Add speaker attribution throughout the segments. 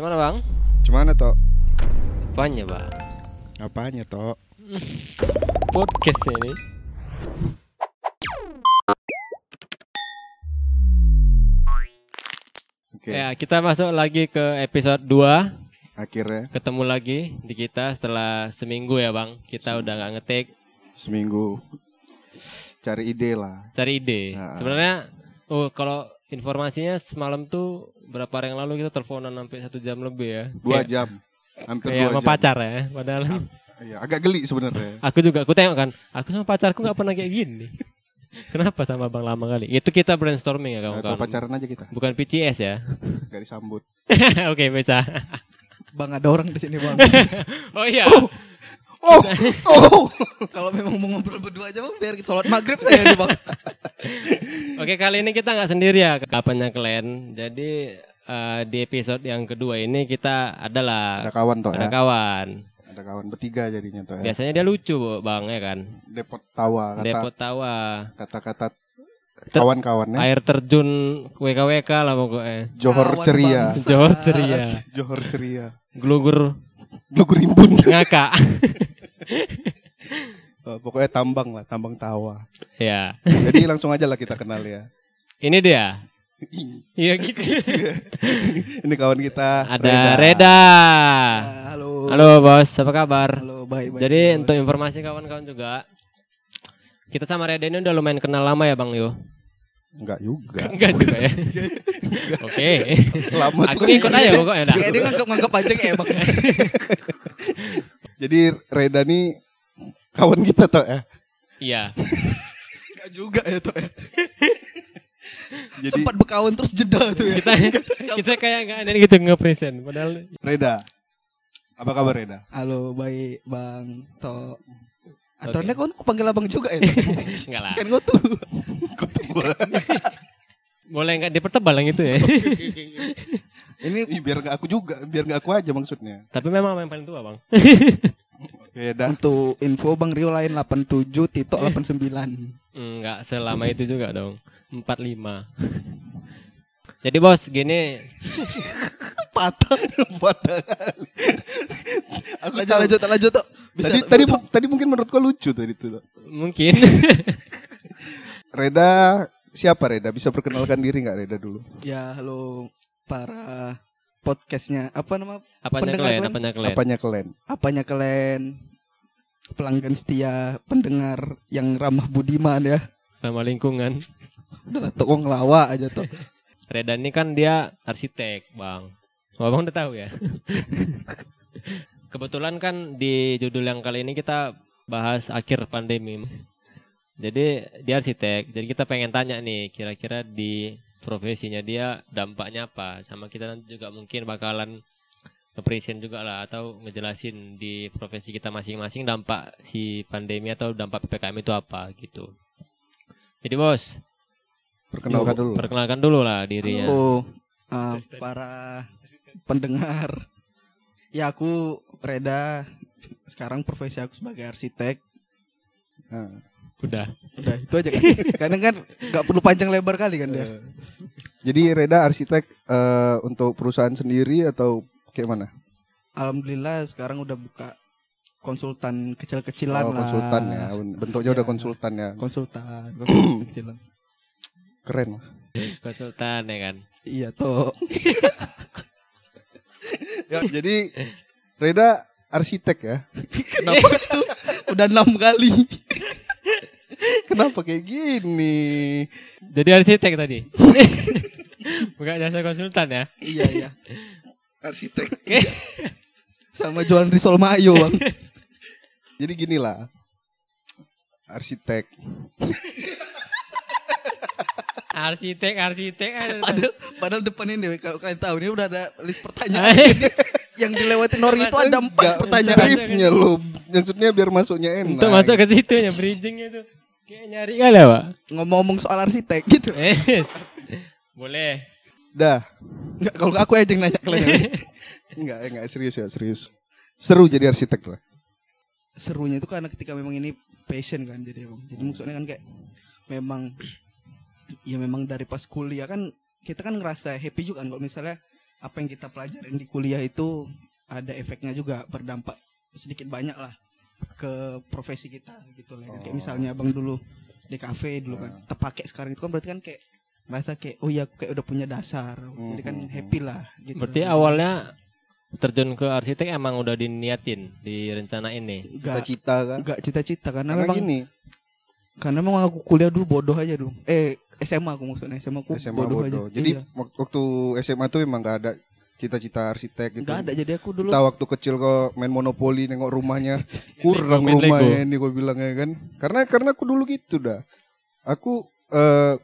Speaker 1: Cuman bang,
Speaker 2: Cuman toh?
Speaker 1: apanya bang?
Speaker 2: Apanya toh?
Speaker 1: Podcast ini.
Speaker 2: Oke.
Speaker 1: Ya kita masuk lagi ke episode 2
Speaker 2: Akhirnya
Speaker 1: Ketemu lagi di kita setelah seminggu ya bang Kita udah nggak ngetik
Speaker 2: seminggu cari ide lah.
Speaker 1: cari ide
Speaker 2: Nah.
Speaker 1: Sebenarnya oh kalau informasinya semalam tuh berapa hari yang lalu kita teleponan sampai satu jam lebih ya
Speaker 2: Dua
Speaker 1: Kayak-
Speaker 2: jam. Hampir
Speaker 1: Kayak
Speaker 2: dua
Speaker 1: sama
Speaker 2: jam.
Speaker 1: pacar ya Padahal
Speaker 2: Iya, agak geli sebenarnya.
Speaker 1: aku juga aku tengok kan Aku sama pacarku nggak pernah kayak gini Kenapa sama bang lama kali Itu kita brainstorming ya
Speaker 2: Atau
Speaker 1: kawan-kawan
Speaker 2: pacaran aja kita.
Speaker 1: Bukan PCS ya
Speaker 2: Gak disambut.
Speaker 1: Oke bisa
Speaker 3: Bang ada orang di sini bang.
Speaker 1: Oh iya
Speaker 2: Oh, oh.
Speaker 3: Kalau memang mau ngobrol berdua aja bang, biar kita sholat maghrib saya nih bang.
Speaker 1: Oke kali ini kita nggak sendiri ya kapannya kalian. Jadi eh, di episode yang kedua ini kita adalah
Speaker 2: Ada kawan toh
Speaker 1: ada
Speaker 2: ya.
Speaker 1: kawan.
Speaker 2: Ada kawan bertiga jadinya toh ya.
Speaker 1: Biasanya dia lucu bang ya kan.
Speaker 2: Depot tawa kata
Speaker 1: Depot tawa,
Speaker 2: kata-kata kawan-kawannya.
Speaker 1: air terjun WKWK lah pokoknya.
Speaker 2: Johor
Speaker 3: Kawan
Speaker 2: ceria.
Speaker 3: bangsa.
Speaker 1: Johor ceria,
Speaker 2: Johor ceria.
Speaker 1: glugur
Speaker 2: Lu rimbun.
Speaker 1: ngakak.
Speaker 2: Oh, pokoknya tambang lah, tambang tawa.
Speaker 1: ya,
Speaker 2: Jadi langsung aja lah kita kenal ya.
Speaker 1: ini dia. Iya gitu.
Speaker 2: Ini kawan kita
Speaker 1: Ada Reda.
Speaker 3: Ah, halo.
Speaker 1: Halo bos, apa kabar?
Speaker 3: Halo, baik baik.
Speaker 1: Jadi
Speaker 3: bos.
Speaker 1: untuk informasi kawan-kawan juga, kita sama Reda ini udah lumayan kenal lama ya Bang Yo.
Speaker 2: Enggak juga.
Speaker 1: Enggak juga ya. Oke.
Speaker 2: Lama
Speaker 1: Aku ngikut aja pokoknya dah.
Speaker 3: Dia nganggap nganggap aja kayak bang.
Speaker 2: Jadi Reda nih kawan kita toh ya.
Speaker 1: Iya.
Speaker 3: Enggak juga ya tuh ya.
Speaker 2: Jadi
Speaker 3: Sempat berkawan terus jeda tuh ya.
Speaker 1: Kita kita kayak enggak ada gitu nge-present padahal
Speaker 2: Reda. Apa kabar Reda?
Speaker 3: Halo, baik bang. To. Aturannya kan aku panggil abang juga ya.
Speaker 1: enggak lah.
Speaker 3: kan gue tuh.
Speaker 1: Boleh enggak dipertebal yang itu ya.
Speaker 3: Ini
Speaker 2: biar nggak aku juga, biar nggak aku aja maksudnya.
Speaker 1: Tapi memang yang paling tua, Bang.
Speaker 2: Beda.
Speaker 3: untuk info bang Rio lain 87 Tito 89.
Speaker 1: Enggak selama itu juga dong. 45. Jadi bos, gini
Speaker 3: Patah.
Speaker 2: Patah aku
Speaker 3: Lanjut
Speaker 2: tahu.
Speaker 3: lanjut lanjut tuh.
Speaker 2: Tadi tadi mu- tadi mungkin menurutku lucu tadi itu.
Speaker 1: Mungkin
Speaker 2: Reda siapa Reda? Bisa perkenalkan diri nggak Reda dulu?
Speaker 3: Ya halo para podcastnya apa nama
Speaker 1: apanya
Speaker 3: Pendengar
Speaker 1: kalian, apanya kalian.
Speaker 2: Apanya kalian?
Speaker 3: apanya kalian pelanggan setia pendengar yang ramah budiman ya
Speaker 1: Nama lingkungan.
Speaker 3: udah lah tokong lawa aja tuh
Speaker 1: Reda ini kan dia arsitek, Bang. Oh, Abang udah tahu ya. Kebetulan kan di judul yang kali ini kita bahas akhir pandemi. Jadi dia arsitek. Jadi kita pengen tanya nih, kira-kira di profesinya dia dampaknya apa? Sama kita nanti juga mungkin bakalan nge juga lah atau ngejelasin di profesi kita masing-masing dampak si pandemi atau dampak PPKM itu apa gitu. Jadi bos,
Speaker 2: Perkenalkan dulu.
Speaker 1: perkenalkan dulu lah dirinya.
Speaker 3: halo uh, para pendengar ya aku Reda sekarang profesi aku sebagai arsitek
Speaker 2: Nah,
Speaker 1: Udah.
Speaker 3: udah itu aja kan kadang kan nggak perlu panjang lebar kali kan dia
Speaker 2: Jadi Reda arsitek eh, untuk perusahaan sendiri atau kayak mana?
Speaker 3: alhamdulillah sekarang udah buka konsultan kecil-kecilan
Speaker 2: Oh,
Speaker 3: lah
Speaker 2: konsultan ya. Bentuknya udah
Speaker 3: Ya.
Speaker 2: konsultan ya.
Speaker 3: konsultan konsultan kecilan
Speaker 2: Keren lah.
Speaker 1: Konsultan ya kan.
Speaker 3: iya toh
Speaker 2: Ya, jadi Reda arsitek ya.
Speaker 3: kenapa tuh udah enam kali
Speaker 2: Kenapa kayak gini?
Speaker 1: Jadi arsitek tadi. Bukan jasa konsultan ya.
Speaker 3: iya iya
Speaker 2: Arsitek.
Speaker 3: sama jualan risol mayo bang
Speaker 2: Jadi gini lah. Arsitek.
Speaker 1: Arsitek, arsitek. ada-
Speaker 3: padahal padahal depan ini kalau kalian tahu ini udah ada list pertanyaan yang dilewati Nori itu ada empat pertanyaan
Speaker 2: Briefnya lo. Maksudnya biar masuknya enak.
Speaker 1: Untuk masuk ke situ ya bridgingnya tuh. Kayak nyari kali ya, Pak.
Speaker 3: ngomong-ngomong soal arsitek gitu
Speaker 1: Yes. Boleh.
Speaker 2: Dah.
Speaker 3: Nggak, kalau aku aja yang nanya kalian
Speaker 2: Enggak, enggak serius ya, serius. Seru jadi arsitek lah.
Speaker 3: serunya itu karena ketika memang ini passion kan jadi bang jadi maksudnya kan kayak memang ya memang dari pas kuliah kan kita kan ngerasa happy juga kan kalau misalnya apa yang kita pelajarin di kuliah itu ada efeknya juga berdampak sedikit banyak lah ke profesi kita gitu lah. Kayak
Speaker 2: Oh.
Speaker 3: misalnya Bang dulu di kafe dulu kan terpakai sekarang itu kan berarti kan kayak merasa kayak oh ya kayak udah punya dasar. Jadi kan
Speaker 2: Mhm.
Speaker 3: happy lah gitu.
Speaker 1: Berarti awalnya terjun ke arsitek emang udah diniatin, direncanain nih.
Speaker 3: enggak
Speaker 2: Cita-cita kan.
Speaker 3: enggak cita-cita karena,
Speaker 2: Karena
Speaker 3: memang
Speaker 2: gini,
Speaker 3: karena memang aku kuliah dulu bodoh aja dulu. Eh SMA aku maksudnya SMA aku
Speaker 2: SMA
Speaker 3: bodoh,
Speaker 2: bodoh.
Speaker 3: aja.
Speaker 2: Jadi
Speaker 3: Iya.
Speaker 2: wak- waktu SMA tuh emang gak ada cita-cita arsitek gitu.
Speaker 3: Enggak ada jadi aku dulu
Speaker 2: Kita waktu kecil kok main monopoli nengok rumahnya kurang
Speaker 1: main Lego.
Speaker 2: rumahnya ini gue bilang ya kan. Karena karena aku dulu gitu dah. Aku eh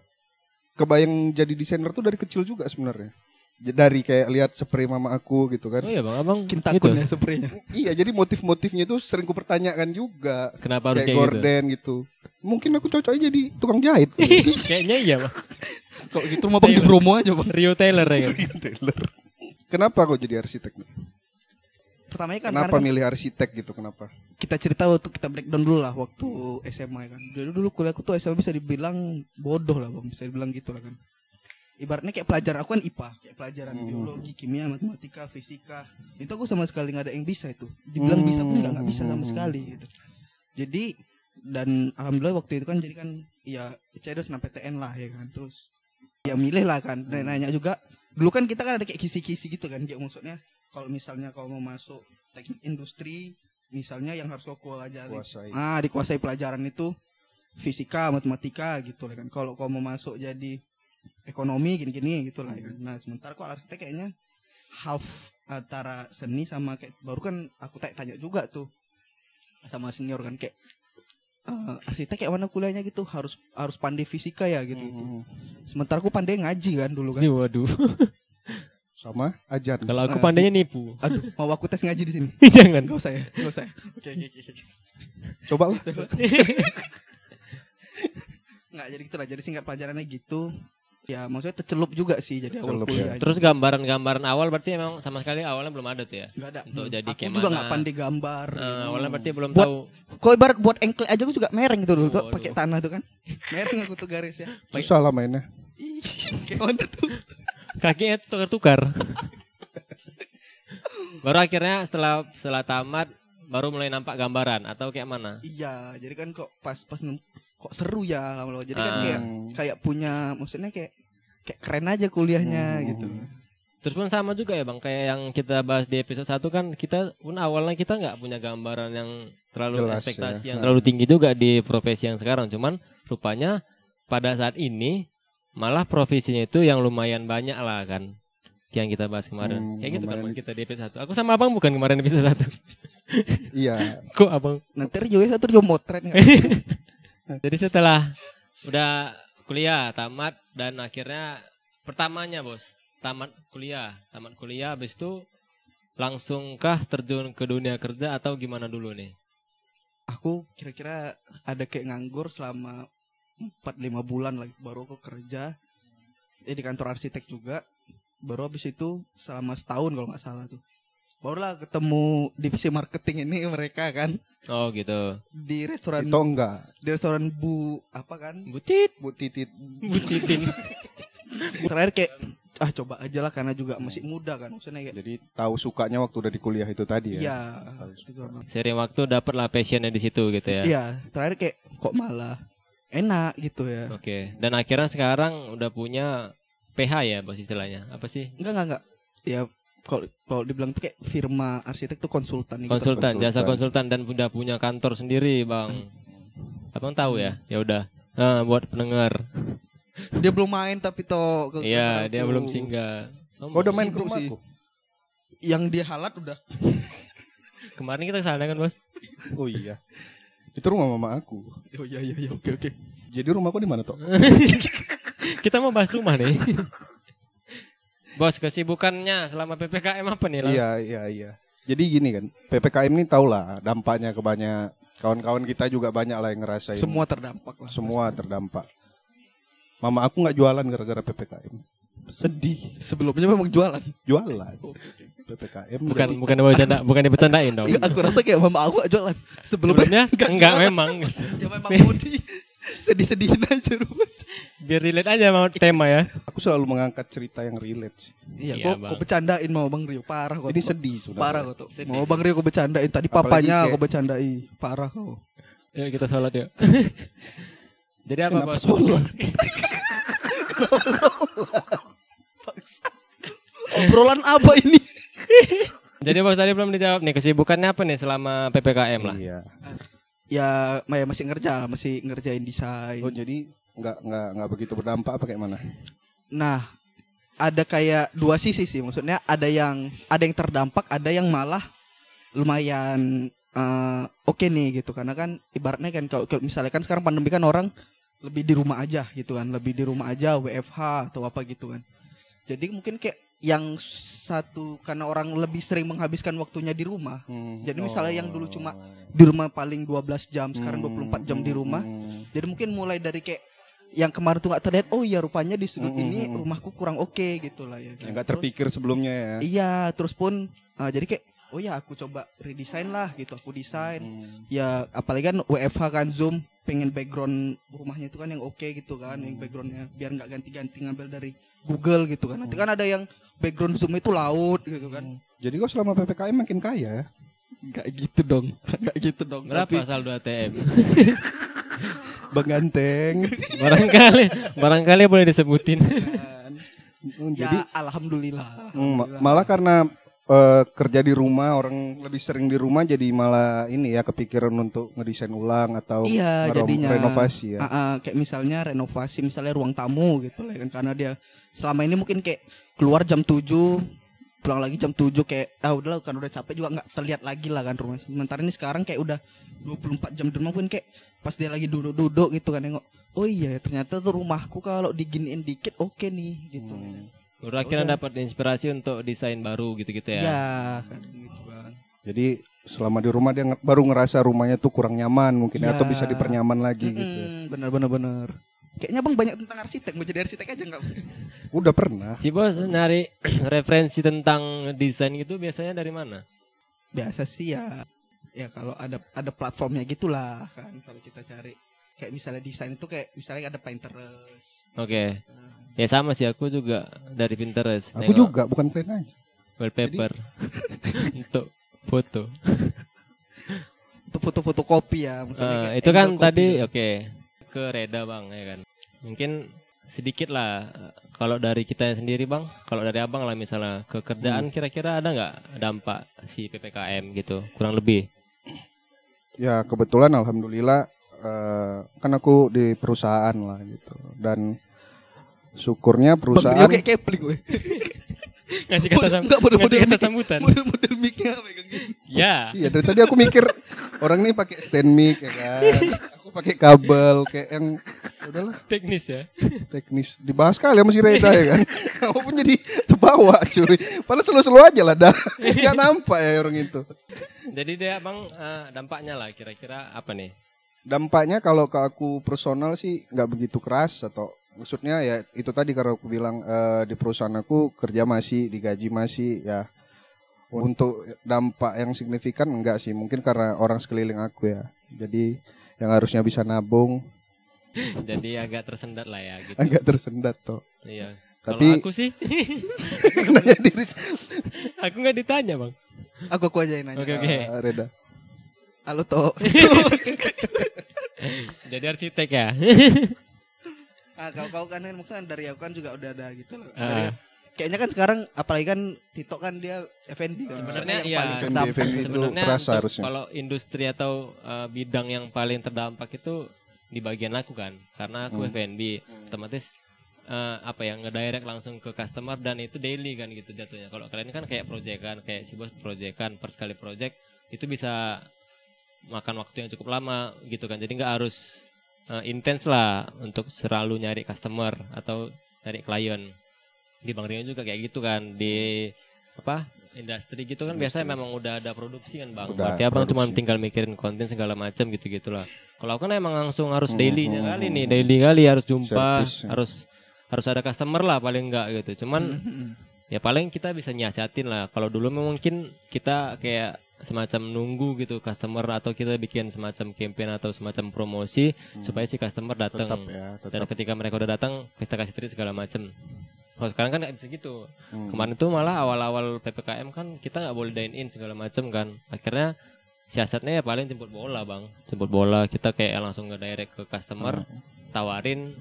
Speaker 2: kebayang jadi desainer tuh dari kecil juga sebenarnya. Dari kayak lihat spray mama aku gitu kan.
Speaker 1: Oh iya bang, abang
Speaker 3: bikin
Speaker 1: gitu.
Speaker 3: ya spraynya.
Speaker 2: Iya, jadi motif-motifnya itu sering kupertanyakan juga.
Speaker 1: Kenapa harus
Speaker 2: kayak
Speaker 1: kayak gitu?
Speaker 2: gorden gitu. Mungkin aku cocok aja jadi tukang jahit.
Speaker 1: Kayaknya iya bang.
Speaker 3: Kalau gitu rumah Bang di Bromo aja, Bang.
Speaker 1: Rio Taylor ya kan.
Speaker 2: Taylor. Kenapa kok jadi arsitek? nih?
Speaker 3: Pertamanya kan
Speaker 2: Kenapa milih arsitek gitu? Kenapa?
Speaker 3: kita cerita waktu kita breakdown dulu lah waktu SMA kan. Jadi dulu kuliahku tuh SMA bisa dibilang bodoh lah, Bang. Bisa dibilang gitu lah kan. Ibaratnya kayak pelajaran aku kan IPA, kayak pelajaran
Speaker 2: Hmm.
Speaker 3: biologi, kimia, matematika, fisika. Itu aku sama sekali nggak ada yang bisa itu. Dibilang bisa pun nggak nggak bisa sama
Speaker 2: Hmm.
Speaker 3: sekali gitu. Jadi dan alhamdulillah waktu itu kan jadi kan ya ICD PTN lah ya kan. Terus ya milih lah kan. Dan nanya juga dulu kan kita kan ada kayak kisi-kisi gitu kan. Kayak maksudnya kalau misalnya kau mau masuk teknik industri misalnya yang harus kau pelajari
Speaker 2: Kuasai.
Speaker 3: ah dikuasai pelajaran itu fisika matematika gitu lah kan kalau kau mau masuk jadi ekonomi gini-gini gitu lah kan. nah sementara kok arsitek kayaknya half antara seni sama kayak baru kan aku tanya juga tuh sama senior kan kayak eh, arsitek kayak mana kuliahnya gitu harus harus pandai fisika ya gitu
Speaker 2: Mhm.
Speaker 3: sementara aku pandai ngaji kan dulu kan
Speaker 1: Ih, Waduh.
Speaker 2: Sama ajan.
Speaker 1: Kalau aku pandainya nipu.
Speaker 3: aduh mau aku tes ngaji di sini
Speaker 1: Jangan.
Speaker 3: Gak usah ya, gak usah ya. Oke, oke, oke. oke.
Speaker 2: Coba lah.
Speaker 3: Nggak, jadi gitu lah. Jadi singkat pelajarannya gitu. Ya, maksudnya tercelup juga sih jadi awal kuliah.
Speaker 2: ya.
Speaker 1: Terus gambaran-gambaran awal berarti emang sama sekali awalnya belum ada tuh ya.
Speaker 3: Nggak ada.
Speaker 1: Untuk
Speaker 3: Hmm.
Speaker 1: jadi
Speaker 3: aku
Speaker 1: kayak
Speaker 3: juga nggak pandai gambar.
Speaker 1: Eh, awalnya berarti belum
Speaker 3: Buat-
Speaker 1: tahu.
Speaker 3: Kok ibarat buat engkel aja aku juga mereng gitu dulu tuh, pakai tanah tuh kan. Mereng aku tuh garis ya.
Speaker 2: Susah lah mainnya.
Speaker 3: Kayak mana tuh?
Speaker 1: Kakinya tukar-tukar. baru akhirnya setelah setelah tamat baru mulai nampak gambaran atau kayak mana?
Speaker 3: Iya, jadi kan kok pas pas kok seru ya lama-lama. Jadi kan
Speaker 1: Ah.
Speaker 3: kayak kayak punya maksudnya kayak kayak keren aja kuliahnya
Speaker 2: Hmm.
Speaker 3: gitu.
Speaker 1: Terus pun sama juga ya bang, kayak yang kita bahas di episode 1 kan kita pun awalnya kita nggak punya gambaran yang terlalu
Speaker 2: Jelas,
Speaker 1: ekspektasi
Speaker 2: ya.
Speaker 1: yang terlalu tinggi juga di profesi yang sekarang. Cuman rupanya pada saat ini malah profesinya itu yang lumayan banyak lah kan yang kita bahas kemarin.
Speaker 2: Hmm,
Speaker 1: kayak gitu kan kita di episode 1. Aku sama abang bukan kemarin episode 1.
Speaker 2: Iya.
Speaker 1: Kok abang?
Speaker 3: Nanti juga satu juga motret?
Speaker 1: Jadi setelah udah kuliah tamat dan akhirnya pertamanya bos. Tamat kuliah tamat kuliah habis itu langsungkah terjun ke dunia kerja atau gimana dulu nih?
Speaker 3: Aku kira-kira ada kayak nganggur selama 4-5 bulan lagi baru aku kerja. Eh, di kantor arsitek juga. Baru habis itu selama setahun kalau nggak salah tuh barulah ketemu divisi marketing ini mereka kan.
Speaker 1: Oh gitu.
Speaker 3: Di restoran
Speaker 2: Itu enggak.
Speaker 3: di restoran bu apa kan?
Speaker 1: Butit
Speaker 2: Bu Titit.
Speaker 1: butitin
Speaker 3: terakhir kayak ah coba aja lah karena juga masih muda kan. Maksudnya kayak
Speaker 2: Jadi tahu sukanya waktu udah di kuliah itu tadi ya.
Speaker 3: iya.
Speaker 2: Tahu
Speaker 3: itu sama.
Speaker 1: sering waktu dapet lah passionnya di situ gitu ya?
Speaker 3: Iya. Terakhir kayak kok malah enak? gitu ya.
Speaker 1: Oke. Dan akhirnya sekarang udah punya PH ya bos istilahnya? Apa sih?
Speaker 3: Enggak enggak enggak. Ya kalau dibilang tuh kayak firma arsitek tuh konsultan gitu.
Speaker 1: konsultan, jasa
Speaker 2: konsultan.
Speaker 1: dan udah punya kantor sendiri bang abang tahu ya ya udah Eh, buat pendengar
Speaker 3: Dia belum main tapi toh ke
Speaker 1: Iya, dia
Speaker 3: aku.
Speaker 1: belum singgah. Oh,
Speaker 2: Oh, udah main ke rumahku.
Speaker 3: Yang dia halat udah.
Speaker 1: Kemarin kita ke sana kan, Bos?
Speaker 2: Oh iya. Itu rumah mama aku.
Speaker 3: Oh iya iya iya oke oke.
Speaker 2: Jadi rumahku di mana toh?
Speaker 1: kita mau bahas rumah nih. Bos, kesibukannya selama PPKM apa nih? Lang?
Speaker 2: Iya, iya, iya. Jadi gini kan, PPKM ini tau lah dampaknya ke banyak kawan-kawan kita juga banyak lah yang ngerasain.
Speaker 3: Semua terdampak lah.
Speaker 2: semua terdampak. Mama aku nggak jualan gara-gara PPKM. Sedih.
Speaker 3: Sebelumnya memang jualan.
Speaker 2: Jualan. PPKM.
Speaker 1: Bukan
Speaker 2: jadi-
Speaker 1: bukan bercanda, bukan dibercandain dong.
Speaker 3: Iya, aku rasa kayak mama aku gak jualan. Sebelumnya,
Speaker 1: Sebelumnya enggak
Speaker 3: jualan.
Speaker 1: memang.
Speaker 3: Ya memang Budi. Sedih-sedihin aja rumah.
Speaker 1: Biar relate aja sama tema ya.
Speaker 2: Aku selalu mengangkat cerita yang relate sih.
Speaker 3: Iya,
Speaker 1: Iya,
Speaker 3: kok
Speaker 1: Bang.
Speaker 3: kok bercandain mau Bang Rio parah kok.
Speaker 2: Ini sedih sebenarnya.
Speaker 3: Parah kok tuh.
Speaker 1: Sedih.
Speaker 3: Mau Bang Rio kok bercandain tadi
Speaker 2: Apalagi
Speaker 3: papanya
Speaker 2: kayak-
Speaker 3: kok bercandai. Parah kok.
Speaker 1: Yuk kita sholat yuk. Jadi apa
Speaker 2: Kenapa
Speaker 1: bos?
Speaker 2: sholat?
Speaker 3: Obrolan apa ini?
Speaker 1: Jadi bos tadi belum dijawab nih kesibukannya apa nih selama ppkm lah?
Speaker 2: Iya.
Speaker 3: Ya, ya masih ngerja, masih ngerjain desain.
Speaker 2: Oh jadi nggak nggak nggak begitu berdampak apa kayak mana?
Speaker 3: Nah, ada kayak dua sisi sih. Maksudnya ada yang ada yang terdampak, ada yang malah lumayan eh, oke nih gitu. Karena kan ibaratnya kan kalau kalau misalnya kan sekarang pandemi kan orang lebih di rumah aja gitu kan, lebih di rumah aja WFH atau apa gitu kan. Jadi mungkin kayak yang satu karena orang lebih sering menghabiskan waktunya di rumah.
Speaker 2: Hmm.
Speaker 3: Jadi misalnya yang dulu
Speaker 2: Oh.
Speaker 3: cuma di rumah paling 12 jam, sekarang
Speaker 2: Hmm,
Speaker 3: 24 jam di
Speaker 2: hmm,
Speaker 3: rumah.
Speaker 2: hmm.
Speaker 3: Jadi mungkin mulai dari kayak yang kemarin tuh nggak terlihat, oh iya rupanya di sudut
Speaker 2: Mm,
Speaker 3: ini
Speaker 2: mm, mm.
Speaker 3: rumahku kurang oke gitu lah ya.
Speaker 2: Yang
Speaker 3: kan.
Speaker 2: nggak terpikir sebelumnya ya.
Speaker 3: Iya, terus pun ah, jadi kayak oh ya aku coba redesign lah gitu, aku desain.
Speaker 2: Hmm.
Speaker 3: Ya apalagi kan WFH kan Zoom pengen background rumahnya itu kan yang oke gitu kan,
Speaker 2: Hmm.
Speaker 3: yang backgroundnya biar nggak ganti-ganti ngambil dari Google gitu kan. Nanti kan ada yang background Zoom itu laut gitu kan.
Speaker 2: Jadi kok selama ppkm makin kaya ya?
Speaker 3: Nggak gitu dong, nggak gitu dong.
Speaker 1: Berapa
Speaker 3: Tapi
Speaker 1: saldo ATM?
Speaker 2: Bang Ganteng.
Speaker 1: barangkali barangkali boleh disebutin.
Speaker 3: kan,
Speaker 2: Hmm,
Speaker 3: ya
Speaker 2: Jadi
Speaker 3: alhamdulillah.
Speaker 2: hmm,
Speaker 3: alhamdulillah.
Speaker 2: malah karena eh, kerja di rumah orang lebih sering di rumah jadi malah ini ya kepikiran untuk ngedesain ulang atau
Speaker 3: Iya, jadinya
Speaker 2: renovasi ya.
Speaker 3: Ah, ah, kayak misalnya renovasi misalnya ruang tamu gitu lah kan karena dia selama ini mungkin kayak keluar jam 7 pulang lagi jam 7 kayak ah udahlah kan udah capek juga nggak terlihat lagi lah kan rumah. Sementara ini sekarang kayak udah 24 jam di rumah mungkin kayak pas dia lagi duduk-duduk gitu kan nengok oh iya ternyata tuh rumahku kalau diginiin dikit oke nih gitu.
Speaker 2: Hmm.
Speaker 1: Udah akhirnya dapat inspirasi untuk desain baru gitu-gitu ya.
Speaker 3: Iya, kan gitu.
Speaker 2: Jadi selama di rumah dia baru ngerasa rumahnya tuh kurang nyaman mungkin ya,
Speaker 3: Iya.
Speaker 2: atau bisa dipernyaman lagi gitu. ya.
Speaker 3: Bener bener bener. Kayaknya bang banyak tentang arsitek mau jadi arsitek aja nggak?
Speaker 2: Udah pernah.
Speaker 1: Si bos nyari referensi tentang desain gitu biasanya dari mana?
Speaker 3: biasa sih ya ya kalau ada ada platformnya gitulah kan kalau kita cari kayak misalnya desain itu kayak misalnya ada Pinterest
Speaker 1: Oke. Ya sama sih aku juga dari Pinterest.
Speaker 2: Aku
Speaker 1: Nengok
Speaker 2: juga bukan plan aja.
Speaker 1: wallpaper untuk foto.
Speaker 3: itu foto-foto kopi ya maksudnya kayak
Speaker 1: itu kan tadi
Speaker 3: gitu.
Speaker 1: oke ke Reda bang ya kan. Mungkin sedikit lah kalau dari kita sendiri bang, kalau dari abang lah misalnya ke
Speaker 3: Hmm.
Speaker 1: kira-kira ada nggak dampak si ppkm gitu kurang lebih?
Speaker 2: Ya kebetulan alhamdulillah eh, kan aku di perusahaan lah gitu dan syukurnya perusahaan
Speaker 3: Rio kayak Kepling gue
Speaker 1: Ngasih kata sam-
Speaker 3: Enggak, model-
Speaker 1: ngasih
Speaker 3: model
Speaker 1: kata sambutan.
Speaker 3: model-model mic-nya megang gini.
Speaker 1: Ya.
Speaker 2: Iya dari tadi aku mikir orang ini pakai stand mic ya kan. Aku pakai kabel kayak yang udahlah
Speaker 1: Teknis ya.
Speaker 2: teknis dibahas kali sama si Reda ya kan. Kamu pun jadi terbawa cuy. Padahal selalu-selalu aja lah dah. Gak nampak ya orang itu.
Speaker 1: Jadi dia bang eh, dampaknya lah kira-kira apa nih?
Speaker 2: Dampaknya kalau ke aku personal sih nggak begitu keras atau maksudnya ya itu tadi kalau aku bilang eh, di perusahaan aku kerja masih digaji masih ya untuk dampak yang signifikan enggak sih mungkin karena orang sekeliling aku ya jadi yang harusnya bisa nabung
Speaker 1: Jadi agak tersendat lah ya gitu.
Speaker 2: agak tersendat toh
Speaker 1: Iya.
Speaker 2: Tapi-
Speaker 1: Kalau aku sih,
Speaker 2: nanya diri
Speaker 1: aku nggak ditanya bang.
Speaker 3: aku aku aja yang nanya
Speaker 1: Oke oke.
Speaker 2: Ah, Reda
Speaker 3: halo toh
Speaker 1: Jadi arsitek ya.
Speaker 3: Ah kau kau kan maksudnya dari aku kan juga udah ada gitu loh
Speaker 1: Ah.
Speaker 3: Dari- kayaknya kan sekarang apalagi kan Tito kan dia F&B kan
Speaker 1: Sebenarnya
Speaker 3: yang
Speaker 1: iya.
Speaker 3: paling
Speaker 2: F&B,
Speaker 3: terdampak
Speaker 2: F&B
Speaker 3: gitu.
Speaker 2: itu
Speaker 1: Sebenarnya
Speaker 2: terasa harusnya.
Speaker 1: kalau industri atau eh, bidang yang paling terdampak itu di bagian aku kan, karena aku
Speaker 2: Hmm.
Speaker 1: F&B, otomatis eh, apa ya ngedirect langsung ke customer dan itu daily kan gitu jatuhnya. Kalau kalian kan kayak project kan, kayak si bos project kan, per sekali project itu bisa makan waktu yang cukup lama gitu kan. Jadi nggak harus eh, intens lah untuk selalu nyari customer atau nyari klien. Di Bang Rio juga kayak gitu kan di apa industri gitu kan biasanya memang udah ada produksi kan bang.
Speaker 2: Udah
Speaker 1: Berarti abang cuma tinggal mikirin konten segala macam gitu gitulah. Kalau aku kan emang langsung harus
Speaker 2: Hmm,
Speaker 1: dailynya
Speaker 2: hmm,
Speaker 1: kali
Speaker 2: hmm,
Speaker 1: nih, daily kali harus jumpa,
Speaker 2: Service, ya.
Speaker 1: harus harus ada customer lah paling enggak gitu. Cuman
Speaker 3: Hmm.
Speaker 1: ya paling kita bisa nyiasatin lah. Kalau dulu mungkin kita kayak semacam nunggu gitu customer atau kita bikin semacam campaign atau semacam promosi supaya si customer datang.
Speaker 2: tetap ya
Speaker 1: Dan ketika mereka udah datang, kita kasih treat segala macam. Kalau sekarang kan nggak bisa gitu.
Speaker 2: Hmm.
Speaker 1: Kemarin tuh malah awal-awal ppkm kan kita nggak boleh dine in segala macam kan. Akhirnya siasatnya ya paling jemput bola bang, jemput bola kita kayak langsung nge direct ke customer, tawarin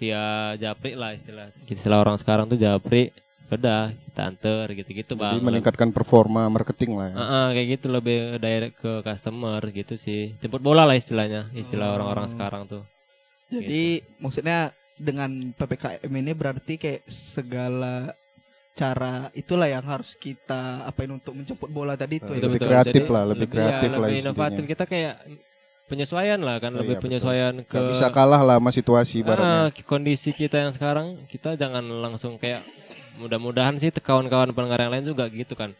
Speaker 1: via japri lah istilah. Istilah orang sekarang tuh japri. Udah kita anter gitu-gitu bang.
Speaker 2: jadi meningkatkan performa marketing lah ya
Speaker 1: Ah, ah, kayak gitu lebih direct ke customer gitu sih. Jemput bola lah istilahnya, istilah
Speaker 3: Oh.
Speaker 1: orang-orang sekarang tuh.
Speaker 3: Jadi maksudnya dengan PPKM ini berarti kayak segala cara itulah yang harus kita apain untuk menjemput bola tadi itu ya.
Speaker 2: Lebih kreatif lah, lebih kreatif
Speaker 1: ya,
Speaker 2: lah
Speaker 1: lebih inovatif. Kita kayak penyesuaian lah kan,
Speaker 2: Oh,
Speaker 1: lebih
Speaker 2: iya,
Speaker 1: penyesuaian ke
Speaker 2: Nggak bisa kalah lah sama situasi
Speaker 1: Ah,
Speaker 2: ibaratnya
Speaker 1: kondisi kita yang sekarang. Kita jangan langsung kayak mudah-mudahan sih kawan-kawan pendengar yang lain juga gitu kan.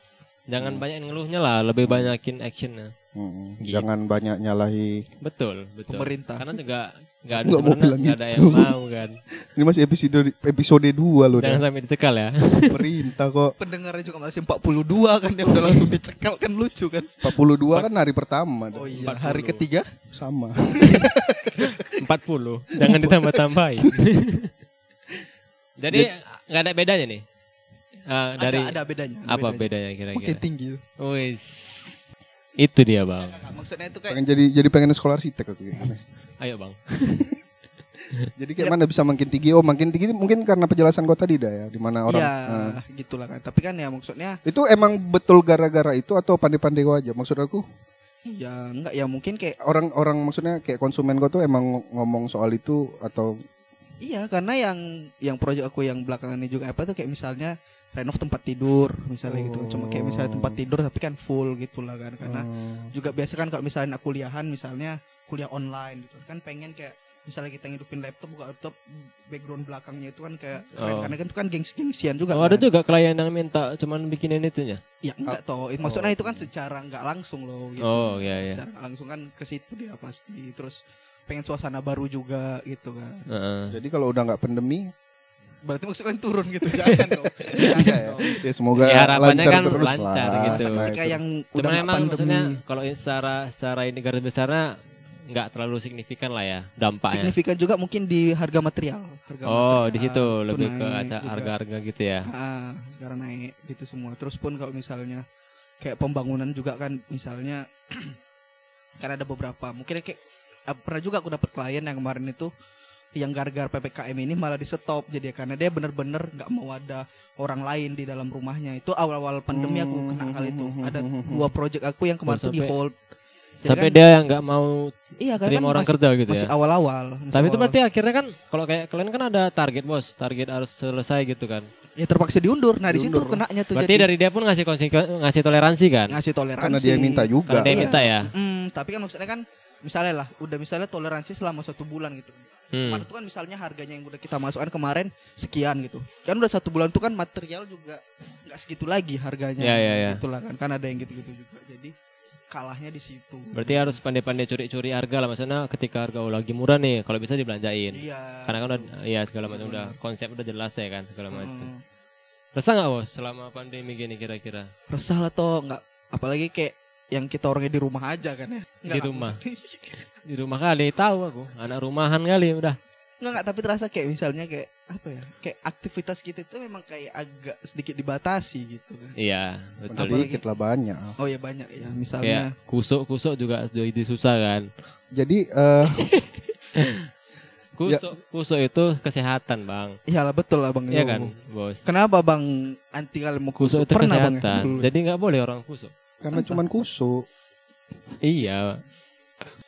Speaker 1: Jangan banyak ngeluhnya lah, lebih banyakin actionnya.
Speaker 2: Hmm,
Speaker 1: Gitu.
Speaker 2: jangan banyak nyalahi
Speaker 1: Betul, betul.
Speaker 3: Pemerintah.
Speaker 1: Karena juga nggak ada
Speaker 2: Nggak mau bilang
Speaker 1: ada
Speaker 2: gitu.
Speaker 1: yang mau kan.
Speaker 2: ini masih episode episode 2 loh
Speaker 1: Jangan
Speaker 2: dah.
Speaker 1: sampai dicekal ya.
Speaker 2: pemerintah kok
Speaker 3: Pendengarnya juga masih 42 kan dia udah langsung dicekal kan lucu kan.
Speaker 2: 42 kan hari pertama.
Speaker 3: Oh iya,
Speaker 1: 40.
Speaker 3: hari ketiga
Speaker 2: sama
Speaker 1: 40 jangan ditambah-tambahin jadi nggak ada bedanya nih Ah, dari
Speaker 3: ada, ada bedanya. ada
Speaker 1: apa
Speaker 3: bedanya.
Speaker 1: bedanya
Speaker 3: Makin
Speaker 1: kira-kira
Speaker 3: tinggi.
Speaker 1: Wis itu dia bang
Speaker 3: Maksudnya itu kayak
Speaker 2: pengen jadi jadi pengen sekolah arsitek aku kayaknya.
Speaker 1: ayo bang
Speaker 2: jadi kayak mana bisa makin tinggi oh makin tinggi mungkin karena penjelasan kau tadi dah ya di mana orang
Speaker 3: Iya,
Speaker 2: Nah.
Speaker 3: gitulah kan. Tapi kan ya maksudnya
Speaker 2: itu emang betul gara-gara itu atau pandai-pandai kau aja maksud aku
Speaker 3: ya enggak ya mungkin kayak
Speaker 2: orang-orang maksudnya kayak konsumen kau tuh emang ngomong soal itu atau
Speaker 3: iya karena yang yang proyek aku yang belakangan ini juga apa tuh kayak misalnya renov tempat tidur misalnya gitu. Cuma kayak misalnya tempat tidur tapi kan full gitulah kan karena
Speaker 2: Hmm.
Speaker 3: juga biasa kan kalau misalnya aku kuliahan misalnya kuliah online gitu kan pengen kayak misalnya kita ngidupin laptop buka laptop background belakangnya itu kan kayak keren.
Speaker 1: Oh.
Speaker 3: karena kan itu kan gengs-gengsian juga
Speaker 1: oh, ada
Speaker 3: kan.
Speaker 1: juga klien yang minta cuman bikinin itunya
Speaker 3: ya enggak toh Itu maksudnya itu kan secara enggak langsung loh gitu.
Speaker 1: oh iya iya
Speaker 3: secara langsung kan ke situ dia pasti terus pengen suasana baru juga gitu kan.
Speaker 1: Heeh.
Speaker 2: jadi kalau udah nggak pandemi
Speaker 3: berarti maksudnya kan turun gitu jangan dong. Jangan
Speaker 2: ya,
Speaker 3: dong.
Speaker 2: Ya semoga
Speaker 1: Ya, harapannya
Speaker 2: lancar
Speaker 1: kan
Speaker 2: terus
Speaker 1: lancar
Speaker 2: lah
Speaker 1: gitu.
Speaker 3: ketika
Speaker 2: itu.
Speaker 3: yang
Speaker 1: Cuman
Speaker 3: udah nggak
Speaker 1: emang
Speaker 3: pandemi.
Speaker 1: maksudnya kalau secara secara ini garis besarnya nggak terlalu signifikan lah ya dampaknya.
Speaker 3: Signifikan juga mungkin di harga material harga
Speaker 1: oh
Speaker 3: material.
Speaker 1: di situ
Speaker 3: itu
Speaker 1: lebih ke harga-harga gitu ya.
Speaker 3: Ah, sekarang naik gitu semua. Terus pun kalau misalnya kayak pembangunan juga kan misalnya kan ada beberapa. Mungkin kayak pernah juga aku dapat klien yang kemarin itu yang gara-gara PPKM ini malah di stop jadi karena dia bener-bener nggak mau ada orang lain di dalam rumahnya. Itu awal-awal pandemi aku kena hal itu. ada dua project aku yang kemarin
Speaker 1: Oh,
Speaker 3: tuh di hold. Jadi
Speaker 1: sampai
Speaker 3: kan-
Speaker 1: dia yang nggak mau
Speaker 3: iya kan,
Speaker 1: terima
Speaker 3: kan
Speaker 1: orang
Speaker 3: masih,
Speaker 1: kerja gitu
Speaker 3: masih
Speaker 1: ya
Speaker 3: awal-awal masih
Speaker 1: tapi itu berarti akhirnya kan kalau kayak kalian kan ada target bos. Target harus selesai gitu kan?
Speaker 3: Ya terpaksa diundur. Nah di situ kenanya tuh
Speaker 1: berarti
Speaker 3: jadi
Speaker 1: dari dia pun ngasih konsekuen- ngasih toleransi kan?
Speaker 3: Ngasih toleransi.
Speaker 2: Karena dia yang minta juga.
Speaker 1: Karena dia
Speaker 3: Iya.
Speaker 1: minta ya?
Speaker 3: Hmm, tapi kan maksudnya kan misalnya lah, udah misalnya toleransi selama satu bulan gitu.
Speaker 1: Hmm.
Speaker 3: Kemarin tuh kan misalnya harganya yang udah kita masukkan kemarin sekian gitu. Kan udah satu bulan tuh kan material juga nggak segitu lagi harganya.
Speaker 1: Ya, ya, ya.
Speaker 3: Itulah kan, kan ada yang gitu-gitu juga. Jadi kalahnya di situ.
Speaker 1: berarti harus pandai-pandai curi-curi harga lah maksudnya ketika harga lagi murah nih kalau bisa dibelanjain
Speaker 3: Iya.
Speaker 1: karena kan udah ya segala macam udah konsep udah jelas ya kan segala macam
Speaker 3: Hmm.
Speaker 1: resah nggak bos selama pandemi gini kira-kira
Speaker 3: Resah lah toh nggak apalagi kayak yang kita orangnya di rumah aja kan ya. Nggak
Speaker 1: Di rumah. di rumah kali tahu aku anak rumahan kali udah
Speaker 3: Nggak, nggak, tapi terasa kayak misalnya kayak apa ya? Kayak aktivitas kita itu memang kayak agak sedikit dibatasi gitu kan.
Speaker 1: iya betul
Speaker 2: sedikit lah banyak
Speaker 3: Oh ya banyak ya,
Speaker 1: kayak
Speaker 3: misalnya
Speaker 1: kusuk-kusuk juga jadi susah kan
Speaker 2: jadi eh
Speaker 1: kusuk kusuk itu kesehatan bang
Speaker 3: Iyalah betul lah bang.
Speaker 1: iya kan bos
Speaker 3: Kenapa bang anti kalian mau
Speaker 1: kusuk
Speaker 3: kusuk?
Speaker 1: itu
Speaker 3: Pernah bang ya?
Speaker 1: kesehatan jadi nggak boleh orang kusuk
Speaker 2: karena cuman kusuk
Speaker 1: iya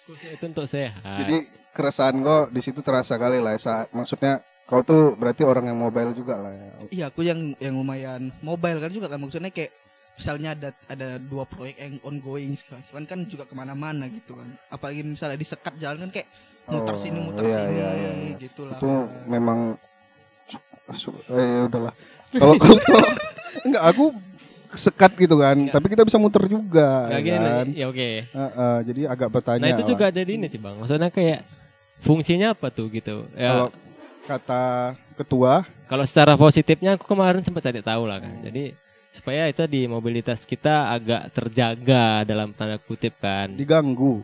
Speaker 1: kusuk itu untuk sehat
Speaker 2: jadi keresahan kok di situ terasa kali lah saat maksudnya kau tuh berarti orang yang mobile juga lah ya.
Speaker 3: Iya aku yang yang lumayan mobile kan juga kan maksudnya kayak misalnya ada ada dua proyek yang ongoing sekarang kan kan juga ke mana-mana gitu kan. Apalagi misalnya disekat jalan kan kayak muter
Speaker 2: Oh,
Speaker 3: sini muter
Speaker 2: iya,
Speaker 3: sini
Speaker 2: iya, iya, iya.
Speaker 3: gitu lah.
Speaker 2: itu memang eh udahlah kalau kalau kalau- enggak aku sekat gitu kan
Speaker 1: Enggak.
Speaker 2: tapi kita bisa muter juga ya
Speaker 1: gini
Speaker 2: kan
Speaker 1: ya oke
Speaker 2: Heeh, jadi agak bertanya
Speaker 1: nah itu
Speaker 2: lah.
Speaker 1: juga jadi ini sih bang maksudnya kayak fungsinya apa tuh gitu ya
Speaker 2: kalau kata ketua
Speaker 1: Kalau secara positifnya aku kemarin sempat cari tahu lah kan. Jadi supaya itu di mobilitas kita agak terjaga dalam tanda kutip kan.
Speaker 2: Diganggu.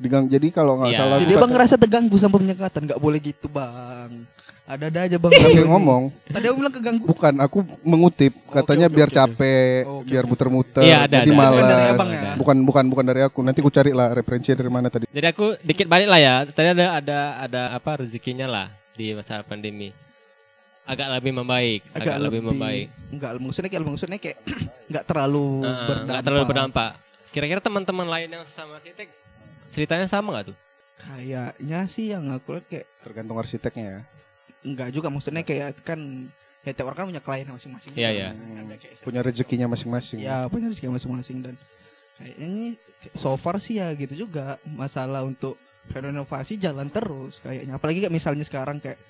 Speaker 2: Digang jadi kalau nggak
Speaker 1: Iya.
Speaker 2: salah
Speaker 3: Jadi bang ngerasa terganggu sama penyekatan, nggak boleh gitu bang. Ada-ada aja bang.
Speaker 2: Siapa yang ngomong
Speaker 3: Tadi aku bilang keganggu.
Speaker 2: bukan aku mengutip katanya
Speaker 3: oke,
Speaker 2: biar
Speaker 3: oke, oke.
Speaker 2: capek,
Speaker 3: Oke,
Speaker 2: biar
Speaker 3: oke.
Speaker 2: muter-muter,
Speaker 1: Iya, ada,
Speaker 2: jadi
Speaker 1: ada.
Speaker 2: malas.
Speaker 3: Bukan abang ya?
Speaker 2: Bukan bukan bukan dari aku. Nanti ku cari lah referensinya dari mana tadi.
Speaker 1: Jadi aku dikit balik lah ya. Tadi ada ada ada apa rezekinya lah di masa pandemi. Agak lebih membaik, agak, lebih, membaik.
Speaker 3: Enggak, maksudnya kayak maksudnya kayak nggak terlalu
Speaker 1: Heeh,
Speaker 3: berdampak.
Speaker 1: nggak terlalu berdampak. Kira-kira teman-teman lain yang sama Sitek ceritanya sama nggak tuh?
Speaker 3: Kayaknya sih yang aku lihat kayak
Speaker 2: Tergantung arsiteknya ya.
Speaker 3: Enggak juga maksudnya kayak kan ya tiap orang kan punya klien masing-masing.
Speaker 1: Iya, iya.
Speaker 3: Kayak
Speaker 2: Punya rezekinya masing-masing.
Speaker 3: Ya punya rezeki masing-masing dan kayaknya ini so far sih ya gitu juga masalah untuk renovasi jalan terus kayaknya apalagi kayak misalnya sekarang kayak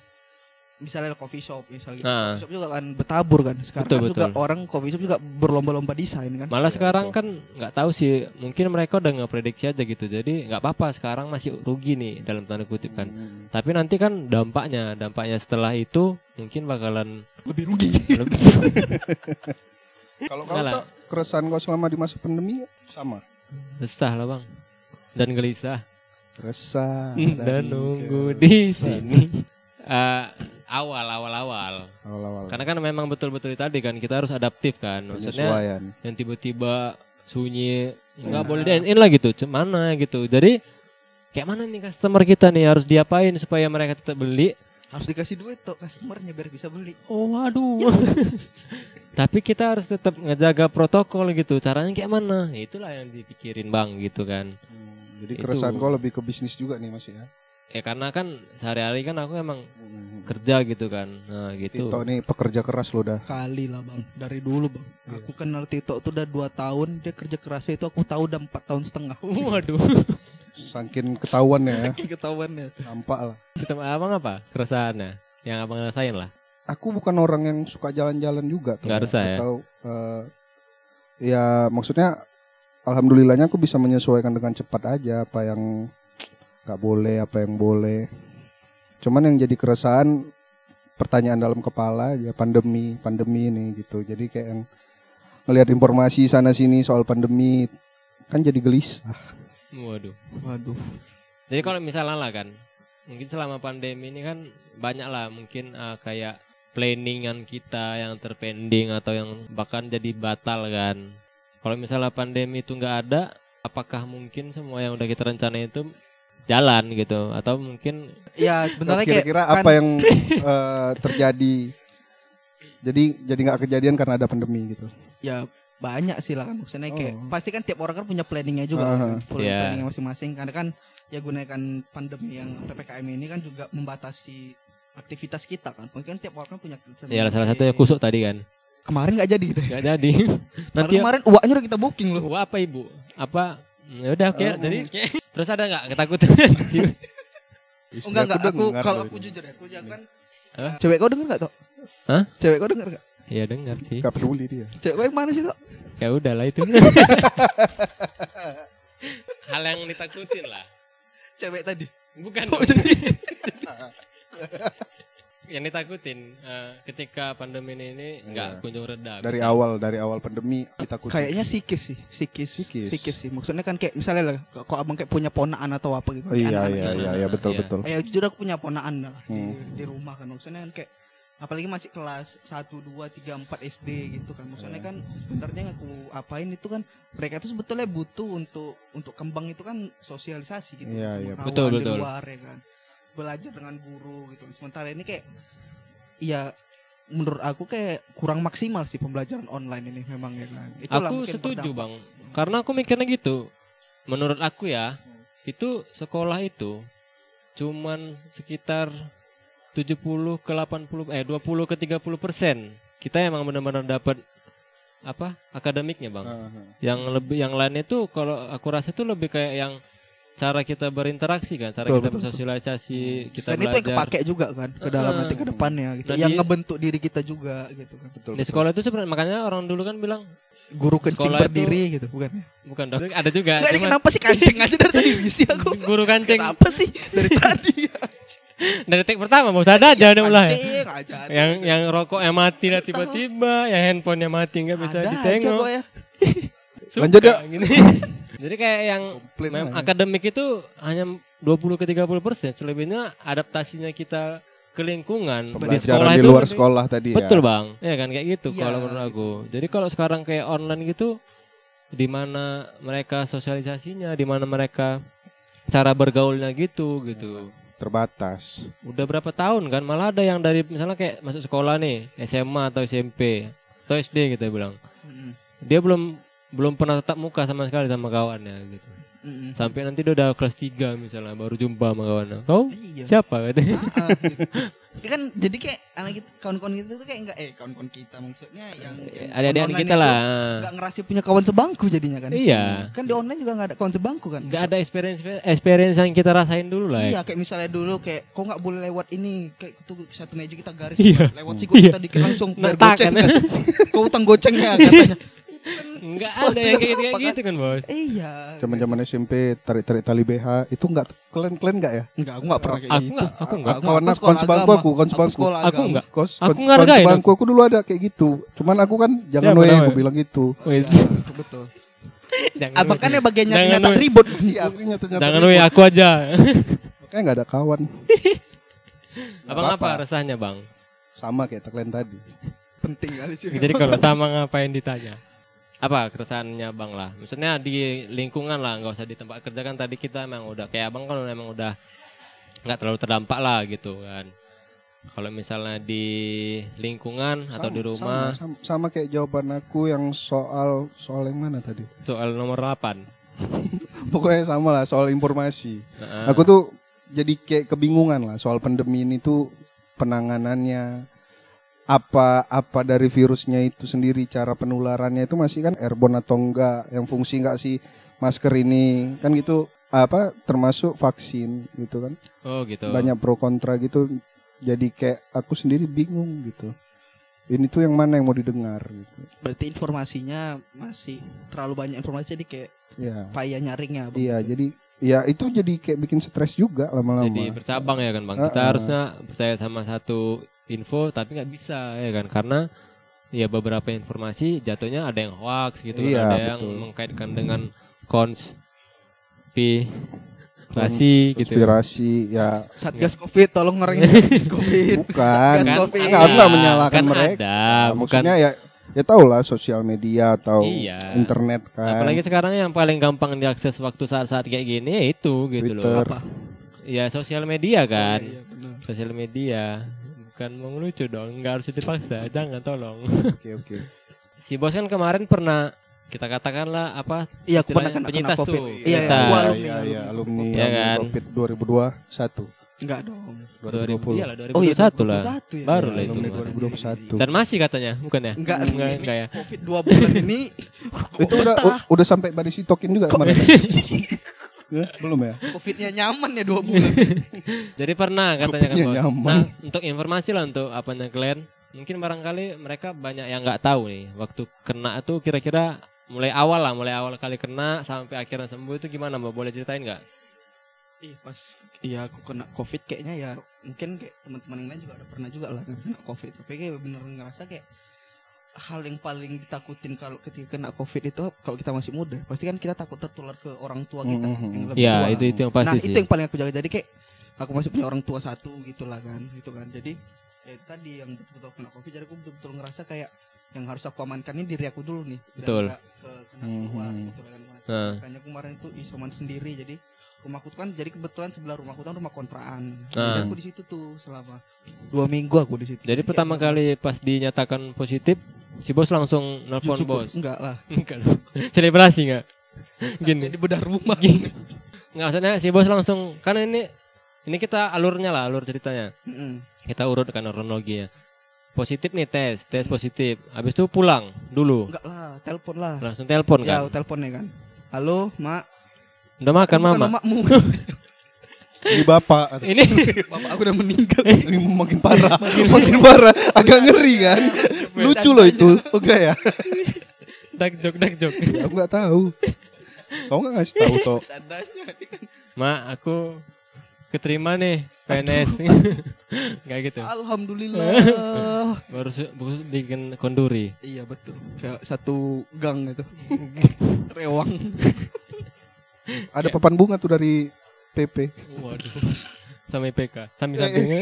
Speaker 3: misalnya coffee shop misalnya gitu.
Speaker 1: Ah.
Speaker 3: coffee shop juga kan bertabur kan sekarang
Speaker 1: Betul,
Speaker 3: kan juga
Speaker 1: betul.
Speaker 3: orang coffee shop juga berlomba-lomba desain kan
Speaker 1: Malah
Speaker 2: Iya,
Speaker 1: sekarang
Speaker 2: betul.
Speaker 1: kan nggak tahu sih, mungkin mereka udah ngeprediksi aja gitu. Jadi nggak apa-apa sekarang masih rugi nih dalam tanda kutip kan.
Speaker 2: Hmm.
Speaker 1: Tapi nanti kan dampaknya, dampaknya setelah itu mungkin bakalan
Speaker 3: lebih rugi
Speaker 1: lebih
Speaker 2: Kalau kau keresahan kau selama di masa pandemi sama.
Speaker 1: besar lah bang dan gelisah
Speaker 2: Resah
Speaker 1: dan nunggu di sini. Eh, awal awal awal
Speaker 2: Awal-awal.
Speaker 1: karena kan memang betul-betul tadi kan kita harus adaptif kan. Maksudnya
Speaker 2: penyesuaian.
Speaker 1: yang tiba-tiba sunyi nggak boleh dine in lah gitu. Mana gitu. Jadi kayak mana nih customer kita nih? Harus diapain supaya mereka tetap beli?
Speaker 3: Harus dikasih duit tuh customernya biar bisa beli.
Speaker 1: Oh waduh. Tapi kita harus tetap ngejaga protokol gitu. Caranya kayak mana? Ya, itulah yang dipikirin bang gitu kan.
Speaker 2: Hmm, Jadi keresahan kau lebih ke bisnis juga nih Mas ya.
Speaker 1: Ya karena kan sehari-hari kan aku emang
Speaker 2: Hmm.
Speaker 1: kerja gitu kan nah gitu
Speaker 2: Tito nih pekerja keras lo dah.
Speaker 3: kali lah bang dari dulu bang
Speaker 2: Iya.
Speaker 3: aku kenal Tito tuh udah dua tahun dia kerja kerasnya itu aku tahu udah empat tahun setengah
Speaker 1: waduh
Speaker 2: Saking ketahuan ya,
Speaker 3: ketahuannya
Speaker 2: nampak lah.
Speaker 1: kita abang apa keresahannya yang abang rasain lah
Speaker 2: Aku bukan orang yang suka jalan-jalan juga. tuh.
Speaker 1: Nggak resah ya?
Speaker 2: Atau eh, ya maksudnya alhamdulillahnya aku bisa menyesuaikan dengan cepat aja apa yang nggak boleh, apa yang boleh. Cuman yang jadi keresahan pertanyaan dalam kepala ya pandemi, pandemi ini gitu. Jadi kayak yang ngelihat informasi sana sini soal pandemi kan jadi gelisah.
Speaker 1: waduh
Speaker 3: waduh
Speaker 1: Jadi kalau misalnya lah kan, mungkin selama pandemi ini kan banyak lah mungkin eh, kayak planningan kita yang terpending atau yang bahkan jadi batal kan. Kalau misalnya pandemi itu nggak ada, apakah mungkin semua yang udah kita rencanain itu jalan gitu? Atau mungkin
Speaker 3: ya sebenarnya kayak
Speaker 2: Kira-kira
Speaker 3: kan-
Speaker 2: apa yang eh, terjadi? Jadi jadi nggak kejadian karena ada pandemi gitu.
Speaker 3: ya banyak sih lah kan maksudnya kayak
Speaker 2: Oh.
Speaker 3: pasti kan tiap orang kan punya planningnya juga
Speaker 2: Aha.
Speaker 3: kan, punya
Speaker 1: Iya.
Speaker 3: planningnya masing-masing karena kan ya gunakan pandemi yang ppkm ini kan juga membatasi aktivitas kita kan mungkin tiap orang kan punya
Speaker 1: ya salah satunya kusuk tadi kan,
Speaker 3: kemarin nggak jadi gitu
Speaker 1: nggak jadi. Nanti
Speaker 3: kemarin uaknya udah kita booking loh
Speaker 1: Wah, apa ibu? Apa? Ya udah oke.
Speaker 2: Oh.
Speaker 1: Jadi terus ada nggak ketakutan?
Speaker 3: Enggak enggak aku kalau aku jujur ya aku jangan kan cewek kau denger gak toh
Speaker 1: Hah?
Speaker 3: cewek kau denger gak
Speaker 1: ya dengar sih.
Speaker 2: Nggak peduli dia.
Speaker 3: cewek kau yang mana sih toh
Speaker 1: Ya udahlah itu. Hal yang ditakutin lah.
Speaker 3: cewek tadi
Speaker 1: Bukan.
Speaker 3: Oh, jadi
Speaker 1: yang ditakutin eh, ketika pandemi ini, ini nggak
Speaker 2: Iya.
Speaker 1: kunjung reda.
Speaker 2: Dari
Speaker 1: Bisa-
Speaker 2: awal dari awal pandemi kita takut.
Speaker 3: kayaknya psikis sih psikis
Speaker 2: Psikis.
Speaker 3: psikis sih maksudnya kan kayak misalnya lah kok abang kayak punya ponaan atau apa gitu
Speaker 2: Oh, iya
Speaker 3: Anak-anak
Speaker 2: iya
Speaker 3: gitu.
Speaker 2: iya iya betul
Speaker 1: Iya.
Speaker 2: betul.
Speaker 3: Ya jujur aku punya ponaan lah di,
Speaker 2: Hmm.
Speaker 3: di rumah kan maksudnya kan kayak apalagi masih kelas 1 2 3 4 SD gitu kan. Maksudnya
Speaker 2: Iya.
Speaker 3: kan sebenarnya yang aku apain itu kan mereka tuh sebetulnya butuh untuk untuk kembang itu kan sosialisasi gitu
Speaker 2: Iya,
Speaker 3: sama
Speaker 2: iya.
Speaker 3: kawan
Speaker 1: Betul,
Speaker 3: di
Speaker 1: betul.
Speaker 3: luar ya kan. Belajar dengan guru gitu. Sementara ini kayak ya menurut aku kayak kurang maksimal sih pembelajaran online ini memang ya kan. Itulah
Speaker 1: Aku setuju
Speaker 3: berdampak.
Speaker 1: bang. Karena aku mikirnya gitu. Menurut aku ya, itu sekolah itu cuman sekitar 70 ke 80 eh 20 ke 30 persen. Kita emang benar-benar dapat apa akademiknya bang.
Speaker 2: Aha.
Speaker 1: Yang lebih yang lainnya tuh kalau aku rasa itu lebih kayak yang cara kita berinteraksi kan, cara
Speaker 3: Betul,
Speaker 1: kita
Speaker 3: betul,
Speaker 1: bersosialisasi, kita
Speaker 3: Dan itu yang
Speaker 1: belajar.
Speaker 3: kepake juga kan ke dalam nanti ke depannya gitu.
Speaker 1: Dan
Speaker 3: yang
Speaker 1: di-
Speaker 3: ngebentuk diri kita juga gitu kan.
Speaker 2: Betul.
Speaker 1: Di
Speaker 2: betul.
Speaker 1: sekolah itu sebenarnya makanya orang dulu kan bilang
Speaker 3: Guru kencing
Speaker 1: Sekolah itu-
Speaker 3: berdiri gitu, bukan?
Speaker 1: bukan dok, ada juga.
Speaker 3: Enggak, ini
Speaker 1: cuman
Speaker 3: kenapa sih kancing aja dari tadi visi aku?
Speaker 1: guru kancing
Speaker 3: Kenapa sih dari tadi?
Speaker 1: Dari detik pertama bos ada aja udah mulai.
Speaker 3: Aja. ada.
Speaker 1: Yang yang rokoknya mati lah tiba-tiba, yang handphonenya mati nggak bisa
Speaker 3: Ada
Speaker 1: ditengok.
Speaker 3: ya.
Speaker 1: Suka
Speaker 2: Lanjut, ya.
Speaker 1: gini. Jadi kayak yang
Speaker 2: Komplain
Speaker 1: mem-
Speaker 2: ya.
Speaker 1: akademik itu hanya 20 ke 30 persen, selebihnya adaptasinya kita ke lingkungan di sekolah
Speaker 2: di
Speaker 1: itu
Speaker 2: luar
Speaker 1: lebih-
Speaker 2: sekolah tadi ya.
Speaker 1: Betul bang, ya kan kayak gitu
Speaker 3: Iya.
Speaker 1: kalau menurut aku. Jadi kalau sekarang kayak online gitu, di mana mereka sosialisasinya, di mana mereka cara bergaulnya gitu gitu.
Speaker 2: Terbatas.
Speaker 1: Udah berapa tahun kan, malah ada yang dari misalnya kayak masuk sekolah nih, SMA atau SMP atau SD kita bilang,
Speaker 3: Mm-mm.
Speaker 1: dia belum belum pernah tatap muka sama sekali sama kawannya gitu.
Speaker 3: Mm-mm.
Speaker 1: Sampai nanti dia udah kelas 3 misalnya baru jumpa sama kawannya. Kau
Speaker 3: Iya.
Speaker 1: siapa katanya?
Speaker 3: Ah, gitu. Ya kan jadi kayak anak kita kawan-kawan kita tuh kayak enggak eh kawan-kawan kita maksudnya yang, yang
Speaker 1: Adik-adik
Speaker 3: online
Speaker 1: kita lah.
Speaker 3: Enggak ngerasa punya kawan sebangku jadinya kan.
Speaker 1: Iya.
Speaker 3: Kan di online juga enggak ada kawan sebangku kan.
Speaker 1: Gak ada experience experience yang kita rasain dulu lah.
Speaker 3: Iya
Speaker 1: ya.
Speaker 3: kayak misalnya dulu kayak kok nggak boleh lewat ini kayak tuh satu meja kita garis
Speaker 1: Iya.
Speaker 3: lewat siku
Speaker 1: Iya.
Speaker 3: kita dikit langsung
Speaker 1: Netak
Speaker 3: goceng
Speaker 1: kan.
Speaker 3: kan. Kau utang gocengnya katanya.
Speaker 1: Enggak ada yang kayak gitu, gitu kan bos.
Speaker 3: iya.
Speaker 2: Zaman-zaman SMP tarik-tarik tali BH itu enggak kalian-kalian enggak ya?
Speaker 3: Enggak, aku enggak pernah kayak
Speaker 1: Aku
Speaker 3: gitu.
Speaker 1: enggak, aku enggak.
Speaker 2: Kawan aku,
Speaker 3: sekolah
Speaker 2: kawan sebangku
Speaker 3: agama.
Speaker 2: aku, kawan sebangku.
Speaker 3: sekolah
Speaker 1: Aku enggak.
Speaker 2: Kos,
Speaker 1: Aku
Speaker 2: kawan-
Speaker 1: ngargain
Speaker 2: kawan sebangku aku dulu ada kayak gitu. Cuman aku kan jangan
Speaker 1: Siapa
Speaker 2: weh aku bilang gitu.
Speaker 3: Iya, betul.
Speaker 1: Jangan
Speaker 3: Ah, makanya bagian
Speaker 1: Jangan
Speaker 3: nyata
Speaker 1: lu-
Speaker 3: ribut.
Speaker 2: Iya, aku nyata-nyata.
Speaker 1: Jangan weh aku aja.
Speaker 2: Makanya enggak ada kawan.
Speaker 1: Abang apa resahnya bang?
Speaker 2: Sama kayak kalian tadi.
Speaker 3: Penting kali sih.
Speaker 1: Jadi kalau sama ngapain ditanya? Apa keresahannya bang lah? Maksudnya di lingkungan lah, nggak usah di tempat kerja kan tadi kita emang udah kayak abang kan emang udah nggak terlalu terdampak lah gitu kan. Kalau misalnya di lingkungan atau
Speaker 2: Sama-
Speaker 1: di rumah
Speaker 2: sama, sama, sama kayak jawaban aku yang soal soal yang mana tadi?
Speaker 1: soal nomor 8
Speaker 2: Pokoknya sama lah soal informasi.
Speaker 1: Nah,
Speaker 2: Aku tuh jadi kayak kebingungan lah soal pandemi ini tuh penanganannya apa apa dari virusnya itu sendiri cara penularannya itu masih kan airborne atau enggak yang fungsi enggak sih masker ini kan gitu apa termasuk vaksin gitu kan
Speaker 1: oh gitu.
Speaker 2: banyak pro kontra gitu jadi kayak aku sendiri bingung gitu ini tuh yang mana yang mau didengar gitu
Speaker 3: Berarti informasinya masih terlalu banyak informasi jadi kayak
Speaker 2: ya
Speaker 3: payah nyaringnya.
Speaker 2: Iya jadi ya itu jadi kayak bikin stres juga lama-lama
Speaker 1: Jadi bercabang ya kan bang. Kita
Speaker 2: Uh-uh.
Speaker 1: harusnya percaya sama satu info tapi nggak bisa ya kan karena ya beberapa informasi jatuhnya ada yang hoax gitu kan.
Speaker 2: Iya,
Speaker 1: ada yang
Speaker 2: betul.
Speaker 1: mengkaitkan dengan konspirasi gitu.
Speaker 2: konspirasi ya
Speaker 3: Satgas Covid tolong ngorangin Satgas Covid.
Speaker 2: Bukan.
Speaker 3: Satgas
Speaker 1: Kan
Speaker 3: Covid.
Speaker 2: Enggak, aku nggak menyalahkan
Speaker 1: kan
Speaker 2: mereka.
Speaker 1: Ada,
Speaker 2: Nah,
Speaker 1: bukan
Speaker 2: maksudnya ya ya tau lah sosial media atau
Speaker 1: Iya.
Speaker 2: internet kan
Speaker 1: apalagi sekarang yang paling gampang diakses waktu saat-saat kayak gini ya itu gitu
Speaker 2: Twitter.
Speaker 1: loh.
Speaker 3: Apa?
Speaker 1: Ya sosial media kan.
Speaker 3: Iya, benar.
Speaker 1: Sosial media bukan mau lucu dong, nggak harus dipaksa, jangan tolong.
Speaker 2: oke oke
Speaker 1: si bos kan kemarin pernah kita katakanlah apa
Speaker 3: Iya, aku pernah kena,
Speaker 1: penyintas
Speaker 3: kena Covid.
Speaker 1: tuh.
Speaker 3: Iya, iya,
Speaker 1: penyintas.
Speaker 3: aku alumni,
Speaker 2: iya iya alumni
Speaker 1: Iya kan?
Speaker 2: covid 2021
Speaker 3: Enggak dong.
Speaker 2: 2020
Speaker 1: Iya lah 2021
Speaker 3: Oh iya,
Speaker 1: lah.
Speaker 3: 2021 ya.
Speaker 1: Baru
Speaker 2: Iya,
Speaker 1: lah itu.
Speaker 2: alumni
Speaker 1: kemarin.
Speaker 2: 2021
Speaker 1: Dan masih katanya, bukan ya?
Speaker 3: Enggak,
Speaker 1: enggak,
Speaker 3: ini
Speaker 1: enggak ya.
Speaker 3: Covid 2 bulan ini
Speaker 2: itu udah udah sampai badai sitokin juga kemarin Ya, belum ya
Speaker 3: Covidnya nyaman ya 2 bulan.
Speaker 1: Jadi pernah katanya kan bos.
Speaker 2: nyaman.
Speaker 1: Nah, untuk informasi lah untuk apanya kalian, mungkin barangkali mereka banyak yang nggak tahu nih. Waktu kena tuh kira-kira mulai awal lah, mulai awal kali kena sampai akhirnya sembuh itu gimana mbak? Boleh ceritain nggak?
Speaker 3: Iya pas iya aku kena covid kayaknya ya mungkin kayak teman-teman yang lain juga ada pernah juga lah kena covid tapi kayak bener ngerasa kayak hal yang paling ditakutin kalau ketika kena covid itu kalau kita masih muda pasti kan kita takut tertular ke orang tua kita
Speaker 2: Mhm.
Speaker 3: yang lebih
Speaker 1: Ya
Speaker 3: tua.
Speaker 1: itu itu yang pasti
Speaker 3: nah
Speaker 1: sih.
Speaker 3: itu yang paling aku jaga jadi kayak aku masih punya orang tua satu gitu lah kan gitu kan jadi ya itu tadi yang betul-betul kena covid jadi aku betul-betul ngerasa kayak yang harus aku amankan ini diri aku dulu nih
Speaker 1: Betul.
Speaker 3: ke kena keluar
Speaker 2: Mhm.
Speaker 3: gitu kan
Speaker 1: Nah.
Speaker 3: makanya kemarin itu isoman sendiri jadi rumahku tuh kan jadi kebetulan sebelah rumahku tuh kan rumah kontrakan
Speaker 1: Ah.
Speaker 3: jadi aku di situ tuh selama dua minggu aku di situ
Speaker 1: Jadi
Speaker 3: Kayak
Speaker 1: pertama
Speaker 3: bener-
Speaker 1: kali pas dinyatakan positif, si bos langsung nelpon
Speaker 3: Jujur,
Speaker 1: bos.
Speaker 3: enggak lah
Speaker 1: Enggak dong. Selebrasi nggak? Gini.
Speaker 3: di bedah rumah
Speaker 1: Nggak maksudnya si bos langsung kan ini ini kita alurnya lah alur ceritanya.
Speaker 3: Mm-mm.
Speaker 1: Kita urut kan kronologinya. Positif nih tes, tes positif. Habis itu pulang dulu.
Speaker 3: enggak lah telepon lah
Speaker 1: Langsung telepon
Speaker 3: ya
Speaker 1: kan.
Speaker 3: teleponnya kan halo mak
Speaker 1: Udah makan
Speaker 3: Bukan
Speaker 1: mama.
Speaker 3: mamamu
Speaker 2: ini bapak
Speaker 1: Ini
Speaker 3: bapak aku udah meninggal
Speaker 2: ini makin parah makin parah agak ngeri kan lucu loh itu oke ya
Speaker 1: dak jok dak jok.
Speaker 2: aku nggak tahu kamu nggak ngasih tahu toh
Speaker 1: Mak, aku keterima nih PNS. Kayak gitu.
Speaker 3: Alhamdulillah.
Speaker 1: Baru bikin konduri.
Speaker 3: iya betul. Kayak satu gang itu. Rewang.
Speaker 2: Ada papan bunga tuh dari PP.
Speaker 1: Waduh. Sama IPK. Sambil
Speaker 2: Eh,
Speaker 1: sampingnya.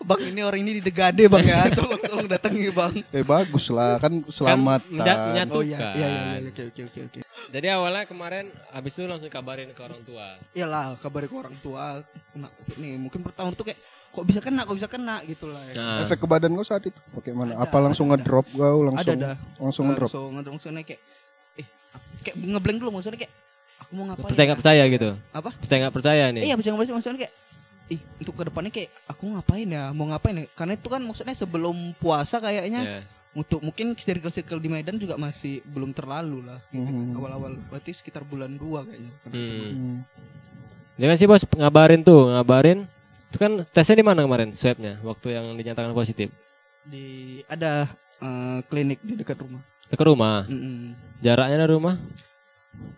Speaker 3: Bang ini orang ini di Degade bang ya. Tolong tolong datangi bang.
Speaker 2: Eh bagus lah kan selamat.
Speaker 1: menja- menyatukan.
Speaker 3: Oh iya iya iya iya. oke oke oke oke.
Speaker 1: Jadi awalnya kemarin habis itu langsung kabarin ke orang tua.
Speaker 3: Iyalah kabar ke orang tua kena COVID nih mungkin pertama tuh kayak kok bisa kena kok bisa kena gitu lah. Ya.
Speaker 1: Nah,
Speaker 2: Efek ke badan kau saat itu pakai mana?
Speaker 3: Ada,
Speaker 2: Apa langsung
Speaker 3: ada,
Speaker 2: ngedrop kau langsung
Speaker 3: ada ada
Speaker 2: langsung ngedrop.
Speaker 3: langsung ngedrop maksudnya kayak eh kayak ngeblank dulu maksudnya kayak aku mau ngapain
Speaker 1: percaya
Speaker 3: ya?
Speaker 1: nggak percaya gitu.
Speaker 3: apa
Speaker 1: Percaya nggak percaya nih.
Speaker 3: iya bisa nggak maksudnya kayak ih untuk ke depannya kayak aku ngapain ya mau ngapain ya karena itu kan maksudnya sebelum puasa kayaknya
Speaker 1: Ya.
Speaker 3: untuk mungkin circle-circle di Medan juga masih belum terlalu lah gitu kan,
Speaker 2: Mhm.
Speaker 3: awal-awal berarti sekitar bulan 2 kayaknya
Speaker 1: Hmm.
Speaker 2: Hmm.
Speaker 1: Jangan sih bos ngabarin tuh, ngabarin. Itu kan tesnya di mana kemarin swabnya waktu yang dinyatakan positif?
Speaker 3: di ada eh, klinik di dekat rumah
Speaker 1: Ke rumah.
Speaker 3: Mm-mm.
Speaker 1: Jaraknya dari rumah?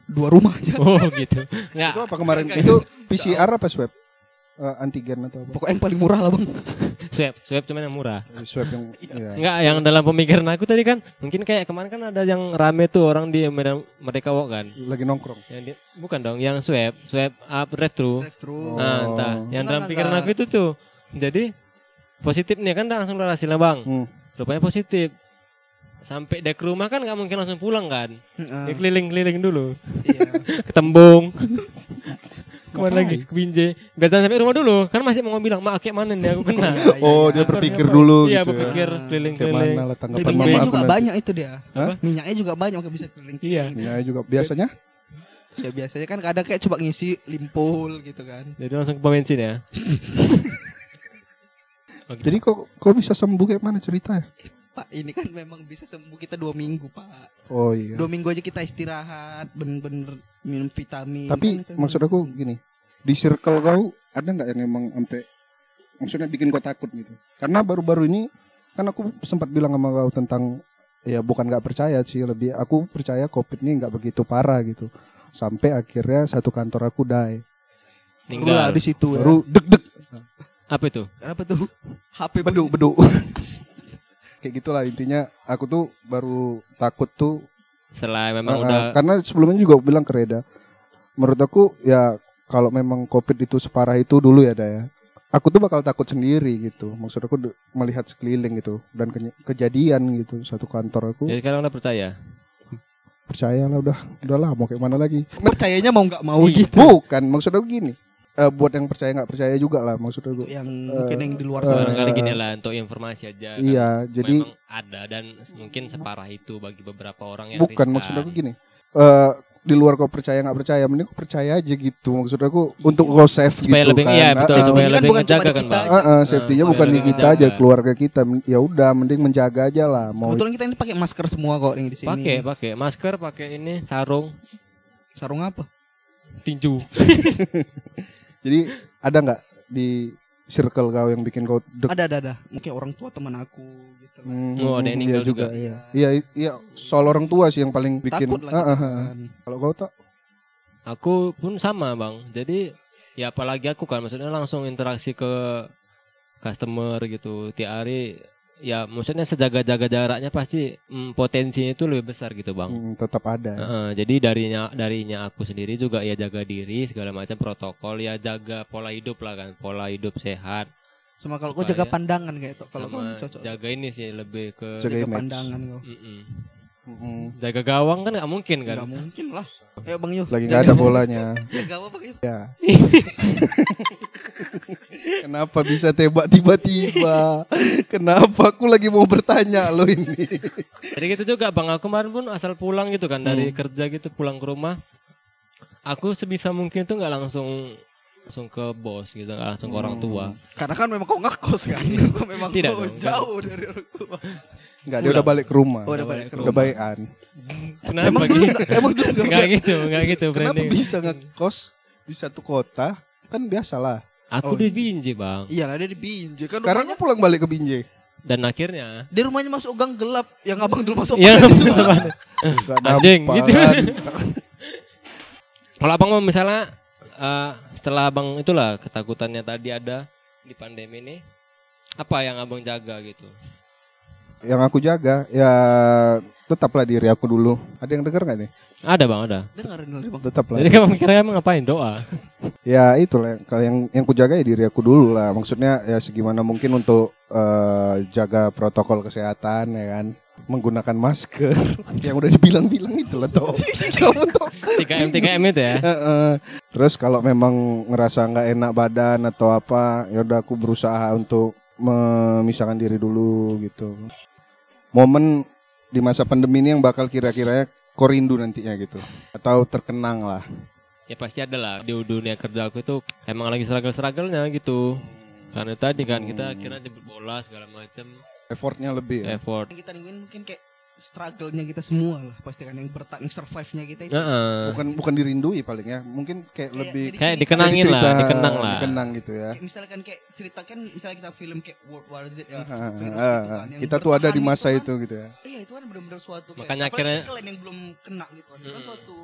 Speaker 3: dua rumah aja
Speaker 1: Oh gitu.
Speaker 2: Itu
Speaker 1: Enggak.
Speaker 2: apa kemarin? Itu PCR apa swab? Eh, antigen atau apa?
Speaker 3: pokoknya yang paling murah lah bang
Speaker 1: Swab, swab cuman yang murah.
Speaker 2: Eh, Swab yang ya.
Speaker 1: Enggak, yang dalam pemikiran aku tadi kan mungkin kayak kemarin kan ada yang rame tuh orang di Medan Merdeka Walk kan.
Speaker 2: lagi nongkrong.
Speaker 1: Yang di, bukan dong, yang swab, swab up drive thru.
Speaker 3: drive thru
Speaker 2: Oh.
Speaker 1: Nah, entah. Yang
Speaker 3: Enggak,
Speaker 1: dalam pikiran
Speaker 3: enggak.
Speaker 1: aku itu tuh. Jadi positif nih kan langsung keluar hasilnya bang.
Speaker 2: Hmm.
Speaker 1: Rupanya positif. Sampai dia ke rumah kan nggak mungkin langsung pulang kan.
Speaker 3: Heeh.
Speaker 1: Dia keliling-keliling dulu.
Speaker 3: iya
Speaker 1: Ke Tembung. Ke mana lagi? Ke Binjai. Gak jangan sampai rumah dulu. Kan masih mau bilang, mak kayak mana nih aku kena.
Speaker 3: Iya,
Speaker 2: Oh, dia
Speaker 1: Aku
Speaker 2: berpikir dulu
Speaker 1: Iya,
Speaker 2: gitu. ya.
Speaker 1: berpikir
Speaker 2: tanggapan mama
Speaker 3: minyaknya
Speaker 2: aku
Speaker 3: juga banyak itu dia. Minyaknya juga banyak bisa keliling.
Speaker 1: Iya.
Speaker 2: Ya juga biasanya.
Speaker 3: Ya biasanya kan kadang kayak coba ngisi limpul gitu kan.
Speaker 1: Jadi langsung ke pom bensin ya.
Speaker 2: Jadi kok kok bisa sembuh kayak mana ceritanya?
Speaker 3: Pak ini kan memang bisa sembuh kita dua minggu pak.
Speaker 2: Oh iya.
Speaker 3: Dua minggu aja kita istirahat, bener-bener minum vitamin.
Speaker 2: Tapi
Speaker 3: Kan
Speaker 2: maksud aku gini, di circle kau ada nggak yang emang sampai maksudnya bikin kau takut gitu? Karena baru-baru ini kan aku sempat bilang sama kau tentang ya bukan nggak percaya sih lebih aku percaya covid ini nggak begitu parah gitu sampai akhirnya satu kantor aku die
Speaker 3: Tinggal di situ ya.
Speaker 2: baru deg deg
Speaker 1: Apa itu?
Speaker 3: Kenapa tuh? HP
Speaker 2: bedu bedu kayak gitulah. Intinya aku tuh baru takut tuh.
Speaker 1: Setelah memang
Speaker 2: Uh,
Speaker 1: udah
Speaker 2: karena sebelumnya juga aku bilang ke Reda menurut aku ya kalau memang covid itu separah itu dulu ya Daya. Aku tuh bakal takut sendiri gitu. Maksud aku melihat sekeliling gitu dan kenye- kejadian gitu satu kantor aku.
Speaker 1: Jadi sekarang udah percaya.
Speaker 2: percayalah udah udah lah mau kayak mana lagi.
Speaker 3: Percayanya mau nggak mau gitu.
Speaker 2: bukan. Maksud aku gini eh, buat yang percaya nggak percaya juga lah maksud aku
Speaker 3: Yang mungkin yang di luar
Speaker 2: eh,
Speaker 3: sana.
Speaker 1: Barangkali gini lah untuk informasi aja. kan.
Speaker 2: iya jadi
Speaker 1: memang ada dan mungkin separah itu bagi beberapa orang yang
Speaker 2: bukan
Speaker 1: riskan.
Speaker 2: maksud aku gini eh di luar kau percaya nggak percaya mending kau percaya aja gitu maksud aku untuk kau safe
Speaker 1: supaya
Speaker 2: gitu
Speaker 1: lebih
Speaker 2: kan
Speaker 1: iya betul
Speaker 2: ah.
Speaker 1: supaya
Speaker 3: Ini
Speaker 1: lebih
Speaker 3: bukan cuma
Speaker 1: ngejaga kan
Speaker 3: kita
Speaker 1: bang.
Speaker 2: Ah, ah, safety-nya
Speaker 1: supaya
Speaker 2: bukan di kita aja, keluarga kita. Ya udah, mending menjaga aja lah. Mau
Speaker 3: Kebetulan kita ini pakai masker semua kok yang di sini.
Speaker 1: Pakai pakai masker, pakai ini sarung
Speaker 3: sarung apa?
Speaker 1: tinju.
Speaker 2: jadi ada nggak di circle kau yang bikin kau deg?
Speaker 3: Ada ada ada. Mungkin orang tua teman aku gitu.
Speaker 2: Hmm,
Speaker 1: Oh, ada yang
Speaker 2: iya
Speaker 1: meninggal juga.
Speaker 2: Iya, iya, iya. Soal orang tua sih yang paling bikin.
Speaker 3: Takut lah.
Speaker 2: Ah,
Speaker 3: gitu
Speaker 2: ah, ah.
Speaker 3: kan.
Speaker 2: Kalau kau tak,
Speaker 1: Aku pun sama bang. Jadi ya apalagi aku kan maksudnya langsung interaksi ke customer gitu tiap hari. Ya maksudnya sejaga-jaga jaraknya pasti mm, potensinya itu lebih besar gitu bang.
Speaker 2: hmm, tetap ada.
Speaker 1: Heeh, jadi darinya darinya aku sendiri juga ya jaga diri segala macam protokol ya jaga pola hidup lah kan pola hidup sehat
Speaker 3: Sama kalau kau
Speaker 1: Supaya-
Speaker 3: jaga pandangan kayak itu. Kalau kau
Speaker 1: sama
Speaker 3: cocok.
Speaker 1: jaga ini sih lebih ke
Speaker 2: Jaga
Speaker 3: Jaga pandangan kau.
Speaker 1: Mm-mm.
Speaker 2: Mm-mm.
Speaker 1: jaga gawang kan nggak mungkin kan
Speaker 3: Enggak mungkin lah. Ayo Bang Yu.
Speaker 2: Lagi nggak ada bolanya.
Speaker 3: Jaga apa Bang Yu?
Speaker 2: ya. Kenapa bisa tebak tiba-tiba? Kenapa aku lagi mau bertanya lo ini?
Speaker 1: jadi gitu juga bang aku kemarin pun asal pulang gitu kan
Speaker 2: Hmm.
Speaker 1: dari kerja gitu pulang ke rumah aku sebisa mungkin tuh nggak langsung langsung ke bos gitu nggak langsung ke orang
Speaker 2: Hmm.
Speaker 1: tua
Speaker 3: Karena kan memang kau ngekos kan. kau memang
Speaker 1: Tidak
Speaker 3: kau
Speaker 1: dong, kan.
Speaker 3: jauh dari orang tua.
Speaker 2: Enggak, dia udah balik ke rumah.
Speaker 3: Oh, udah balik ke
Speaker 2: Udah
Speaker 3: rumah.
Speaker 2: bayan.
Speaker 1: kenapa
Speaker 3: Emang
Speaker 1: gitu
Speaker 3: dulu enggak, emang dulu enggak.
Speaker 1: nggak gitu nggak gitu
Speaker 2: Kenapa
Speaker 1: branding
Speaker 2: bisa ngekos di satu kota? Kan biasalah.
Speaker 1: aku
Speaker 3: Oh.
Speaker 1: di Binjai bang
Speaker 3: Iya lah dia di Binjai kan
Speaker 2: Sekarang
Speaker 3: rumahnya
Speaker 2: aku pulang balik ke Binjai.
Speaker 1: dan akhirnya
Speaker 3: di rumahnya masuk gang gelap yang abang dulu masuk
Speaker 1: Iya.
Speaker 2: Nggak
Speaker 1: Anjing, gitu.
Speaker 2: kan.
Speaker 1: Kalau abang mau misalnya eh, setelah abang itulah ketakutannya tadi ada di pandemi ini, apa yang abang jaga gitu?
Speaker 2: Yang aku jaga ya tetaplah diri aku dulu. Ada yang denger nggak nih?
Speaker 1: Ada bang, ada.
Speaker 3: Dengerin dulu bang.
Speaker 2: Tetaplah.
Speaker 1: Jadi kamu mikirnya emang ngapain doa?
Speaker 2: Ya itulah kalau yang yang ku jaga ya diri aku dulu lah. Maksudnya ya segimana mungkin untuk eh, jaga protokol kesehatan ya kan. Menggunakan masker yang udah dibilang-bilang itu lah toh. Kamu toh.
Speaker 1: 3M 3M itu ya.
Speaker 2: Heeh. Terus kalau memang ngerasa nggak enak badan atau apa, ya udah aku berusaha untuk memisahkan diri dulu gitu. Momen di masa pandemi ini yang bakal kira-kira kau rindu nantinya gitu atau terkenang lah.
Speaker 1: Ya pasti ada lah di dunia kerja aku itu emang lagi seragel-seragelnya gitu. Karena tadi kan kita kira jemput bola segala macam
Speaker 2: Effortnya lebih ya.
Speaker 1: effort.
Speaker 3: Yang kita nungguin mungkin kayak struggle-nya kita semua lah pasti kan yang bertahan survive-nya kita itu.
Speaker 1: Heeh.
Speaker 2: Bukan bukan dirindui paling ya. Mungkin kayak
Speaker 3: Kayak
Speaker 2: lebih
Speaker 1: Kayak dikenangin
Speaker 2: jadi
Speaker 1: lah,
Speaker 2: cerita,
Speaker 1: dikenang lah.
Speaker 2: Dikenang gitu ya.
Speaker 3: Kayak misalkan kayak cerita kan misalnya kita film kayak World War Z ya.
Speaker 2: Ah,
Speaker 3: virus
Speaker 2: ah,
Speaker 3: gitu kan, yang
Speaker 2: kita tuh ada di masa
Speaker 3: kan,
Speaker 2: itu gitu ya.
Speaker 3: Iya itu kan benar-benar suatu kayak
Speaker 1: Makanya akhirnya-
Speaker 3: kalian yang belum kena gitu kan. Itu
Speaker 1: Hmm.
Speaker 3: suatu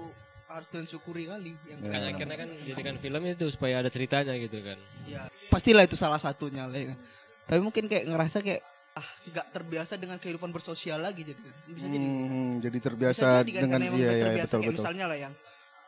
Speaker 3: harus kalian syukuri kali yang
Speaker 2: Ya.
Speaker 1: Makanya akhirnya kan jadikan film itu supaya ada ceritanya gitu kan.
Speaker 3: ya pastilah itu salah satunya lah ya. Tapi mungkin kayak ngerasa kayak ah nggak terbiasa dengan kehidupan bersosial lagi jadi bisa jadi
Speaker 2: Hmm, jadi
Speaker 3: bisa
Speaker 2: terbiasa
Speaker 3: jadi kan,
Speaker 2: dengan
Speaker 3: emang
Speaker 2: iya iya
Speaker 3: terbiasa
Speaker 2: betul
Speaker 3: kayak
Speaker 2: betul.
Speaker 3: misalnya lah yang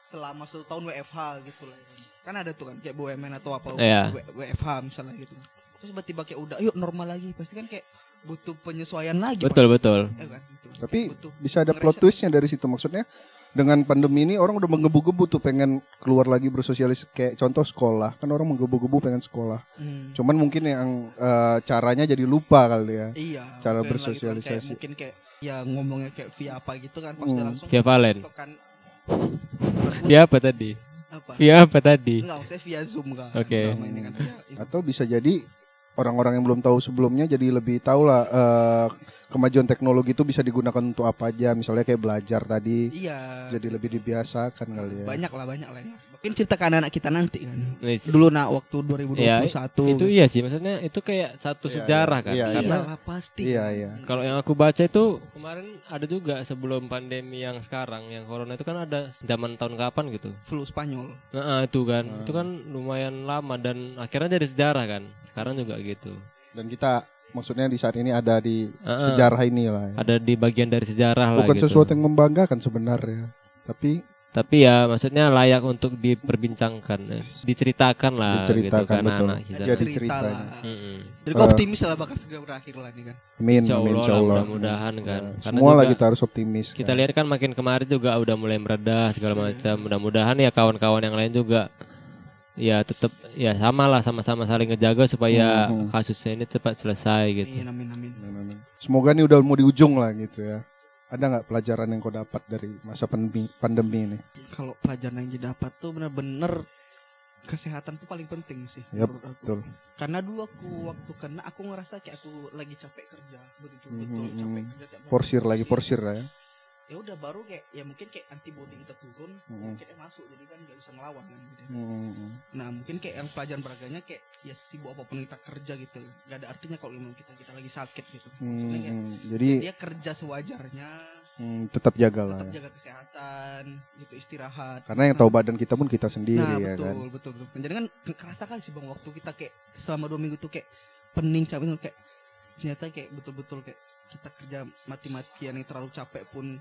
Speaker 3: selama satu tahun WFH gitu lah ya. kan ada tuh kan kayak BUMN atau apa. W- WFH misalnya gitu terus tiba-tiba kayak udah yuk normal lagi pasti kan kayak butuh penyesuaian lagi
Speaker 1: Betul
Speaker 3: pasti.
Speaker 1: betul.
Speaker 3: Ya kan? Gitu.
Speaker 2: Tapi
Speaker 3: butuh
Speaker 2: bisa ada plot twistnya dari situ maksudnya dengan pandemi ini orang udah menggebu-gebu tuh pengen keluar lagi bersosialis kayak contoh sekolah kan orang menggebu-gebu pengen sekolah
Speaker 3: Hmm.
Speaker 2: cuman mungkin yang eh, caranya jadi lupa kali ya
Speaker 3: iya
Speaker 2: cara bersosialisasi.
Speaker 3: kayak, mungkin kayak ya ngomongnya kayak via apa gitu kan pasti
Speaker 2: Hmm.
Speaker 3: langsung
Speaker 1: Via Valen.
Speaker 3: kan
Speaker 1: Via apa tadi?
Speaker 3: apa
Speaker 1: Via apa tadi?
Speaker 3: enggak maksudnya via zoom kan
Speaker 1: Oke.
Speaker 3: ini kan Ya,
Speaker 2: atau bisa jadi orang-orang yang belum tahu sebelumnya jadi lebih tahu lah eh, kemajuan teknologi itu bisa digunakan untuk apa aja. Misalnya kayak belajar tadi
Speaker 3: iya.
Speaker 2: jadi lebih dibiasakan kali ya.
Speaker 3: Banyak lah banyak lah ya mungkin cerita ke anak kita nanti kan
Speaker 1: Wis.
Speaker 3: dulu nak waktu 2021
Speaker 1: Ya, itu iya sih maksudnya itu kayak satu
Speaker 2: Iya,
Speaker 1: sejarah
Speaker 2: iya.
Speaker 1: kan
Speaker 2: Iya, iya.
Speaker 1: karena
Speaker 3: Iyalah, pasti
Speaker 2: iya iya
Speaker 1: kalau yang aku baca itu kemarin ada juga sebelum pandemi yang sekarang yang corona itu kan ada zaman tahun kapan gitu
Speaker 3: flu Spanyol
Speaker 1: nah itu kan
Speaker 2: Hmm.
Speaker 1: itu kan lumayan lama dan akhirnya jadi sejarah kan sekarang juga gitu
Speaker 2: dan kita maksudnya di saat ini ada di
Speaker 1: Heeh.
Speaker 2: sejarah ini lah ya.
Speaker 1: ada di bagian dari sejarah lah
Speaker 2: bukan
Speaker 1: gitu
Speaker 2: sesuatu yang membanggakan sebenarnya tapi
Speaker 1: tapi ya maksudnya layak untuk diperbincangkan eh, diceritakan lah
Speaker 2: Diceritakan,
Speaker 1: gitu kan
Speaker 2: betul.
Speaker 1: anak kita
Speaker 2: Jadi
Speaker 3: Cerita
Speaker 2: ceritanya.
Speaker 3: lah.
Speaker 1: Mm-mm.
Speaker 3: jadi kau optimis lah bakal segera berakhir lah nih kan
Speaker 2: amin
Speaker 1: Insya
Speaker 2: amin
Speaker 1: Allah
Speaker 2: insya
Speaker 1: lah,
Speaker 2: Allah
Speaker 1: mudah-mudahan kan
Speaker 2: Ya, semua lah kita harus optimis
Speaker 1: kita
Speaker 2: kan.
Speaker 1: lihat kan makin kemarin juga udah mulai meredah segala
Speaker 2: Iya.
Speaker 1: macam mudah-mudahan ya kawan-kawan yang lain juga ya tetap ya sama lah sama-sama saling ngejaga supaya
Speaker 2: Hmm, hmm.
Speaker 1: kasusnya ini cepat selesai gitu
Speaker 3: amin amin amin
Speaker 2: Amin, amin. semoga nih udah mau di ujung lah gitu ya ada nggak pelajaran yang kau dapat dari masa pandemi pandemi ini
Speaker 3: kalau pelajaran yang didapat tuh bener-bener kesehatan tuh paling penting sih menurut aku.
Speaker 2: betul
Speaker 3: karena dulu aku waktu kena aku ngerasa kayak aku lagi capek kerja betul betul
Speaker 2: Mhm,
Speaker 3: capek
Speaker 2: mhm.
Speaker 3: kerja tiap
Speaker 2: porsir lagi porsir lah ya
Speaker 3: ya udah baru kayak ya mungkin kayak antibody kita turun
Speaker 2: Mhm.
Speaker 3: kayak masuk jadi kan nggak bisa ngelawan kan gitu.
Speaker 2: Hmm,
Speaker 3: nah mungkin kayak yang pelajaran beraganya kayak ya sibuk apa pun kita kerja gitu nggak ada artinya kalau memang kita kita lagi sakit gitu Maksudnya kayak
Speaker 2: hmm, jadi
Speaker 3: dia kerja sewajarnya
Speaker 2: hmm, tetap jaga lah
Speaker 3: tetap
Speaker 2: ya.
Speaker 3: jaga kesehatan gitu istirahat
Speaker 2: karena yang tahu badan kita pun kita sendiri
Speaker 3: nah
Speaker 2: ya
Speaker 3: betul,
Speaker 2: kan
Speaker 3: betul betul jadi kan kerasa kali sih bang waktu kita kayak selama dua minggu tuh kayak pening capek kayak ternyata kayak betul-betul kayak kita kerja mati-matian yang terlalu capek pun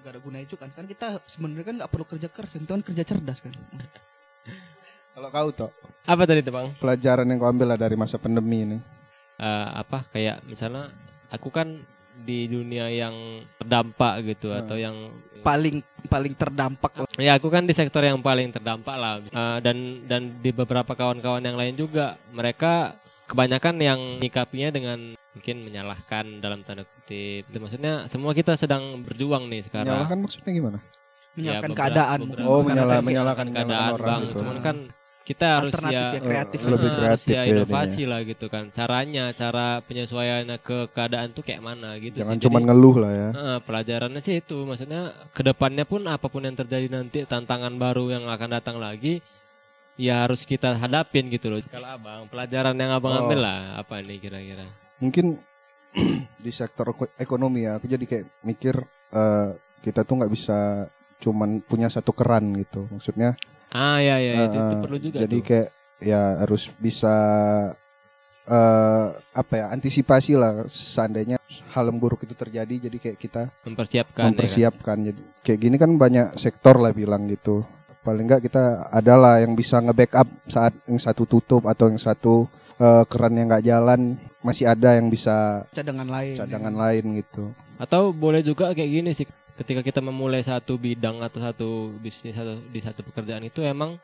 Speaker 3: gak ada gunanya juga kan. Kan kita sebenarnya kan nggak perlu kerja keras itu kan kerja cerdas kan.
Speaker 2: Kalau kau toh
Speaker 1: apa tadi tuh bang?
Speaker 2: Pelajaran yang kau ambil lah dari masa pandemi ini.
Speaker 1: Eh, apa kayak misalnya aku kan di dunia yang terdampak gitu
Speaker 2: Hmm.
Speaker 1: atau yang
Speaker 3: paling paling terdampak lah.
Speaker 1: ya aku kan di sektor yang paling terdampak lah. Eh, dan dan di beberapa kawan-kawan yang lain juga mereka kebanyakan yang nyikapinya dengan mungkin menyalahkan dalam tanda kutip. Itu maksudnya semua kita sedang berjuang nih sekarang.
Speaker 2: Menyalahkan maksudnya gimana?
Speaker 3: Menyalahkan
Speaker 1: beberapa-
Speaker 3: keadaan.
Speaker 1: beberapa-
Speaker 2: oh
Speaker 3: ada-
Speaker 2: menyalahkan
Speaker 1: keadaan
Speaker 2: orang
Speaker 1: bang.
Speaker 2: gitu.
Speaker 1: Cuman kan kita harus ya
Speaker 3: ya kreatif lah.
Speaker 2: lebih
Speaker 1: harus
Speaker 2: kreatif
Speaker 1: ya
Speaker 2: ya
Speaker 1: inovasi lah gitu kan. Caranya cara penyesuaiannya ke keadaan tuh kayak mana gitu
Speaker 2: jangan
Speaker 1: sih.
Speaker 2: cuma
Speaker 1: Jadi,
Speaker 2: ngeluh lah ya.
Speaker 1: eh, pelajarannya sih itu. Maksudnya ke depannya pun apa pun yang terjadi nanti tantangan baru yang akan datang lagi ya harus kita hadapin gitu loh. Kalau abang pelajaran yang abang
Speaker 2: Oh.
Speaker 1: ambil lah apa nih kira-kira
Speaker 2: mungkin di sektor eko- ekonomi ya aku jadi kayak mikir eh, kita tuh nggak bisa cuman punya satu keran gitu maksudnya
Speaker 1: Ah ya ya itu, itu
Speaker 2: Uh,
Speaker 1: perlu juga.
Speaker 2: Jadi
Speaker 1: tuh.
Speaker 2: kayak ya harus bisa eh apa ya antisipasi lah seandainya hal yang buruk itu terjadi jadi kayak kita
Speaker 1: mempersiapkan. ya kan?
Speaker 2: mempersiapkan jadi kayak gini kan banyak sektor lah bilang gitu paling enggak kita adalah yang bisa nge-backup saat yang satu tutup atau yang satu eh, keran yang nggak jalan masih ada yang bisa
Speaker 3: cadangan lain
Speaker 2: cadangan lain gitu
Speaker 1: Atau boleh juga kayak gini sih. Ketika kita memulai satu bidang atau satu bisnis atau di satu pekerjaan itu emang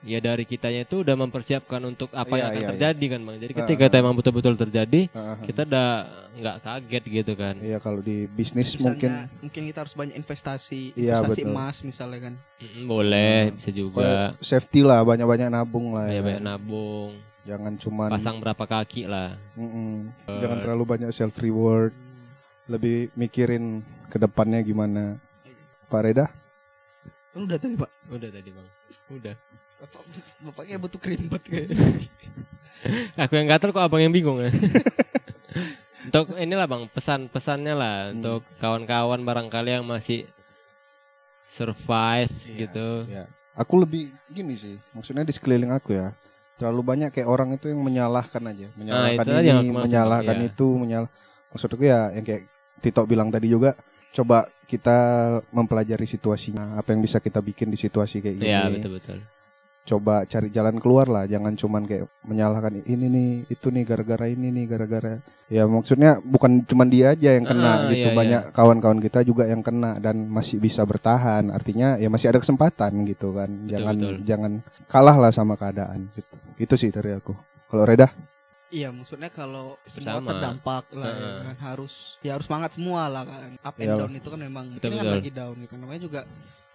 Speaker 1: ya dari kitanya itu udah mempersiapkan untuk apa
Speaker 2: Iya,
Speaker 1: yang akan
Speaker 2: iya,
Speaker 1: terjadi kan bang. Jadi ketika itu emang betul-betul terjadi,
Speaker 2: Ah,
Speaker 1: kita udah nggak kaget gitu kan.
Speaker 2: Iya kalau di bisnis
Speaker 3: Misalnya,
Speaker 2: mungkin
Speaker 3: mungkin kita harus banyak investasi
Speaker 2: Iya,
Speaker 3: investasi
Speaker 2: betul.
Speaker 3: emas misalnya kan
Speaker 1: Mm, boleh, bisa juga.
Speaker 2: safety lah banyak-banyak nabung lah ya
Speaker 1: Kayak banyak nabung,
Speaker 2: jangan cuman
Speaker 1: pasang berapa kaki lah.
Speaker 2: Mm-mm. jangan terlalu banyak self reward lebih mikirin ke depannya gimana Pak Reda
Speaker 3: kan udah tadi pak
Speaker 1: Udah tadi bang, udah.
Speaker 3: bapak bapaknya butuh kerimpet kayak
Speaker 1: Aku yang gatel kok abang yang bingung ya. untuk inilah bang pesan-pesannya lah
Speaker 2: Hmm.
Speaker 1: untuk kawan-kawan barangkali yang masih survive
Speaker 2: Iya,
Speaker 1: gitu.
Speaker 2: ya aku lebih gini sih maksudnya di sekeliling aku ya terlalu banyak kayak orang itu yang menyalahkan aja menyalahkan
Speaker 1: itu tadi yang
Speaker 2: ini
Speaker 1: maksud,
Speaker 2: menyalahkan
Speaker 1: iya.
Speaker 2: itu menyalah maksudku ya yang kayak Tito bilang tadi juga coba kita mempelajari situasinya apa yang bisa kita bikin di situasi kayak gini
Speaker 1: Iya betul betul.
Speaker 2: Coba cari jalan keluar lah. Jangan cuman kayak menyalahkan ini nih itu nih gara-gara ini nih gara-gara. Ya maksudnya bukan cuman dia aja yang kena
Speaker 1: Ah,
Speaker 2: gitu.
Speaker 1: iya,
Speaker 2: banyak kawan-kawan kita juga yang kena dan masih bisa bertahan. Artinya ya masih ada kesempatan gitu kan. Jangan
Speaker 1: betul.
Speaker 2: jangan kalah lah sama keadaan gitu. Itu sih dari aku. Kalau Reda?
Speaker 3: Iya maksudnya kalau semua
Speaker 1: Sama.
Speaker 3: terdampak lah ya
Speaker 1: Heeh.
Speaker 3: kan harus ya harus semangat semua lah kan. Up and
Speaker 2: Iyalah.
Speaker 3: down itu kan memang
Speaker 1: Betul,
Speaker 3: ini kan
Speaker 1: betul.
Speaker 3: lagi down gitu. Namanya juga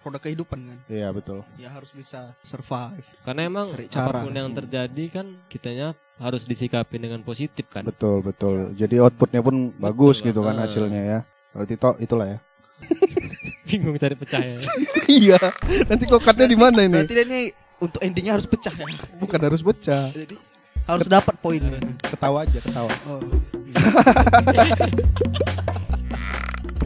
Speaker 3: produk kehidupan kan
Speaker 2: iya betul
Speaker 3: ya harus bisa survive
Speaker 1: Karena emang
Speaker 3: Cari cara.
Speaker 1: apa pun yang terjadi kan kitanya harus disikapi dengan positif kan.
Speaker 2: betul betul jadi outputnya pun bagus
Speaker 1: Bang.
Speaker 2: gitu kan
Speaker 1: Ah.
Speaker 2: hasilnya ya kalau Tito itulah ya
Speaker 1: Bingung cari percaya.
Speaker 2: iya nanti kokatnya di mana ini
Speaker 3: berarti dia ini untuk endingnya harus pecah ya
Speaker 2: bukan harus pecah
Speaker 3: jadi harus dapat poinnya
Speaker 2: ketawa aja ketawa
Speaker 3: oh.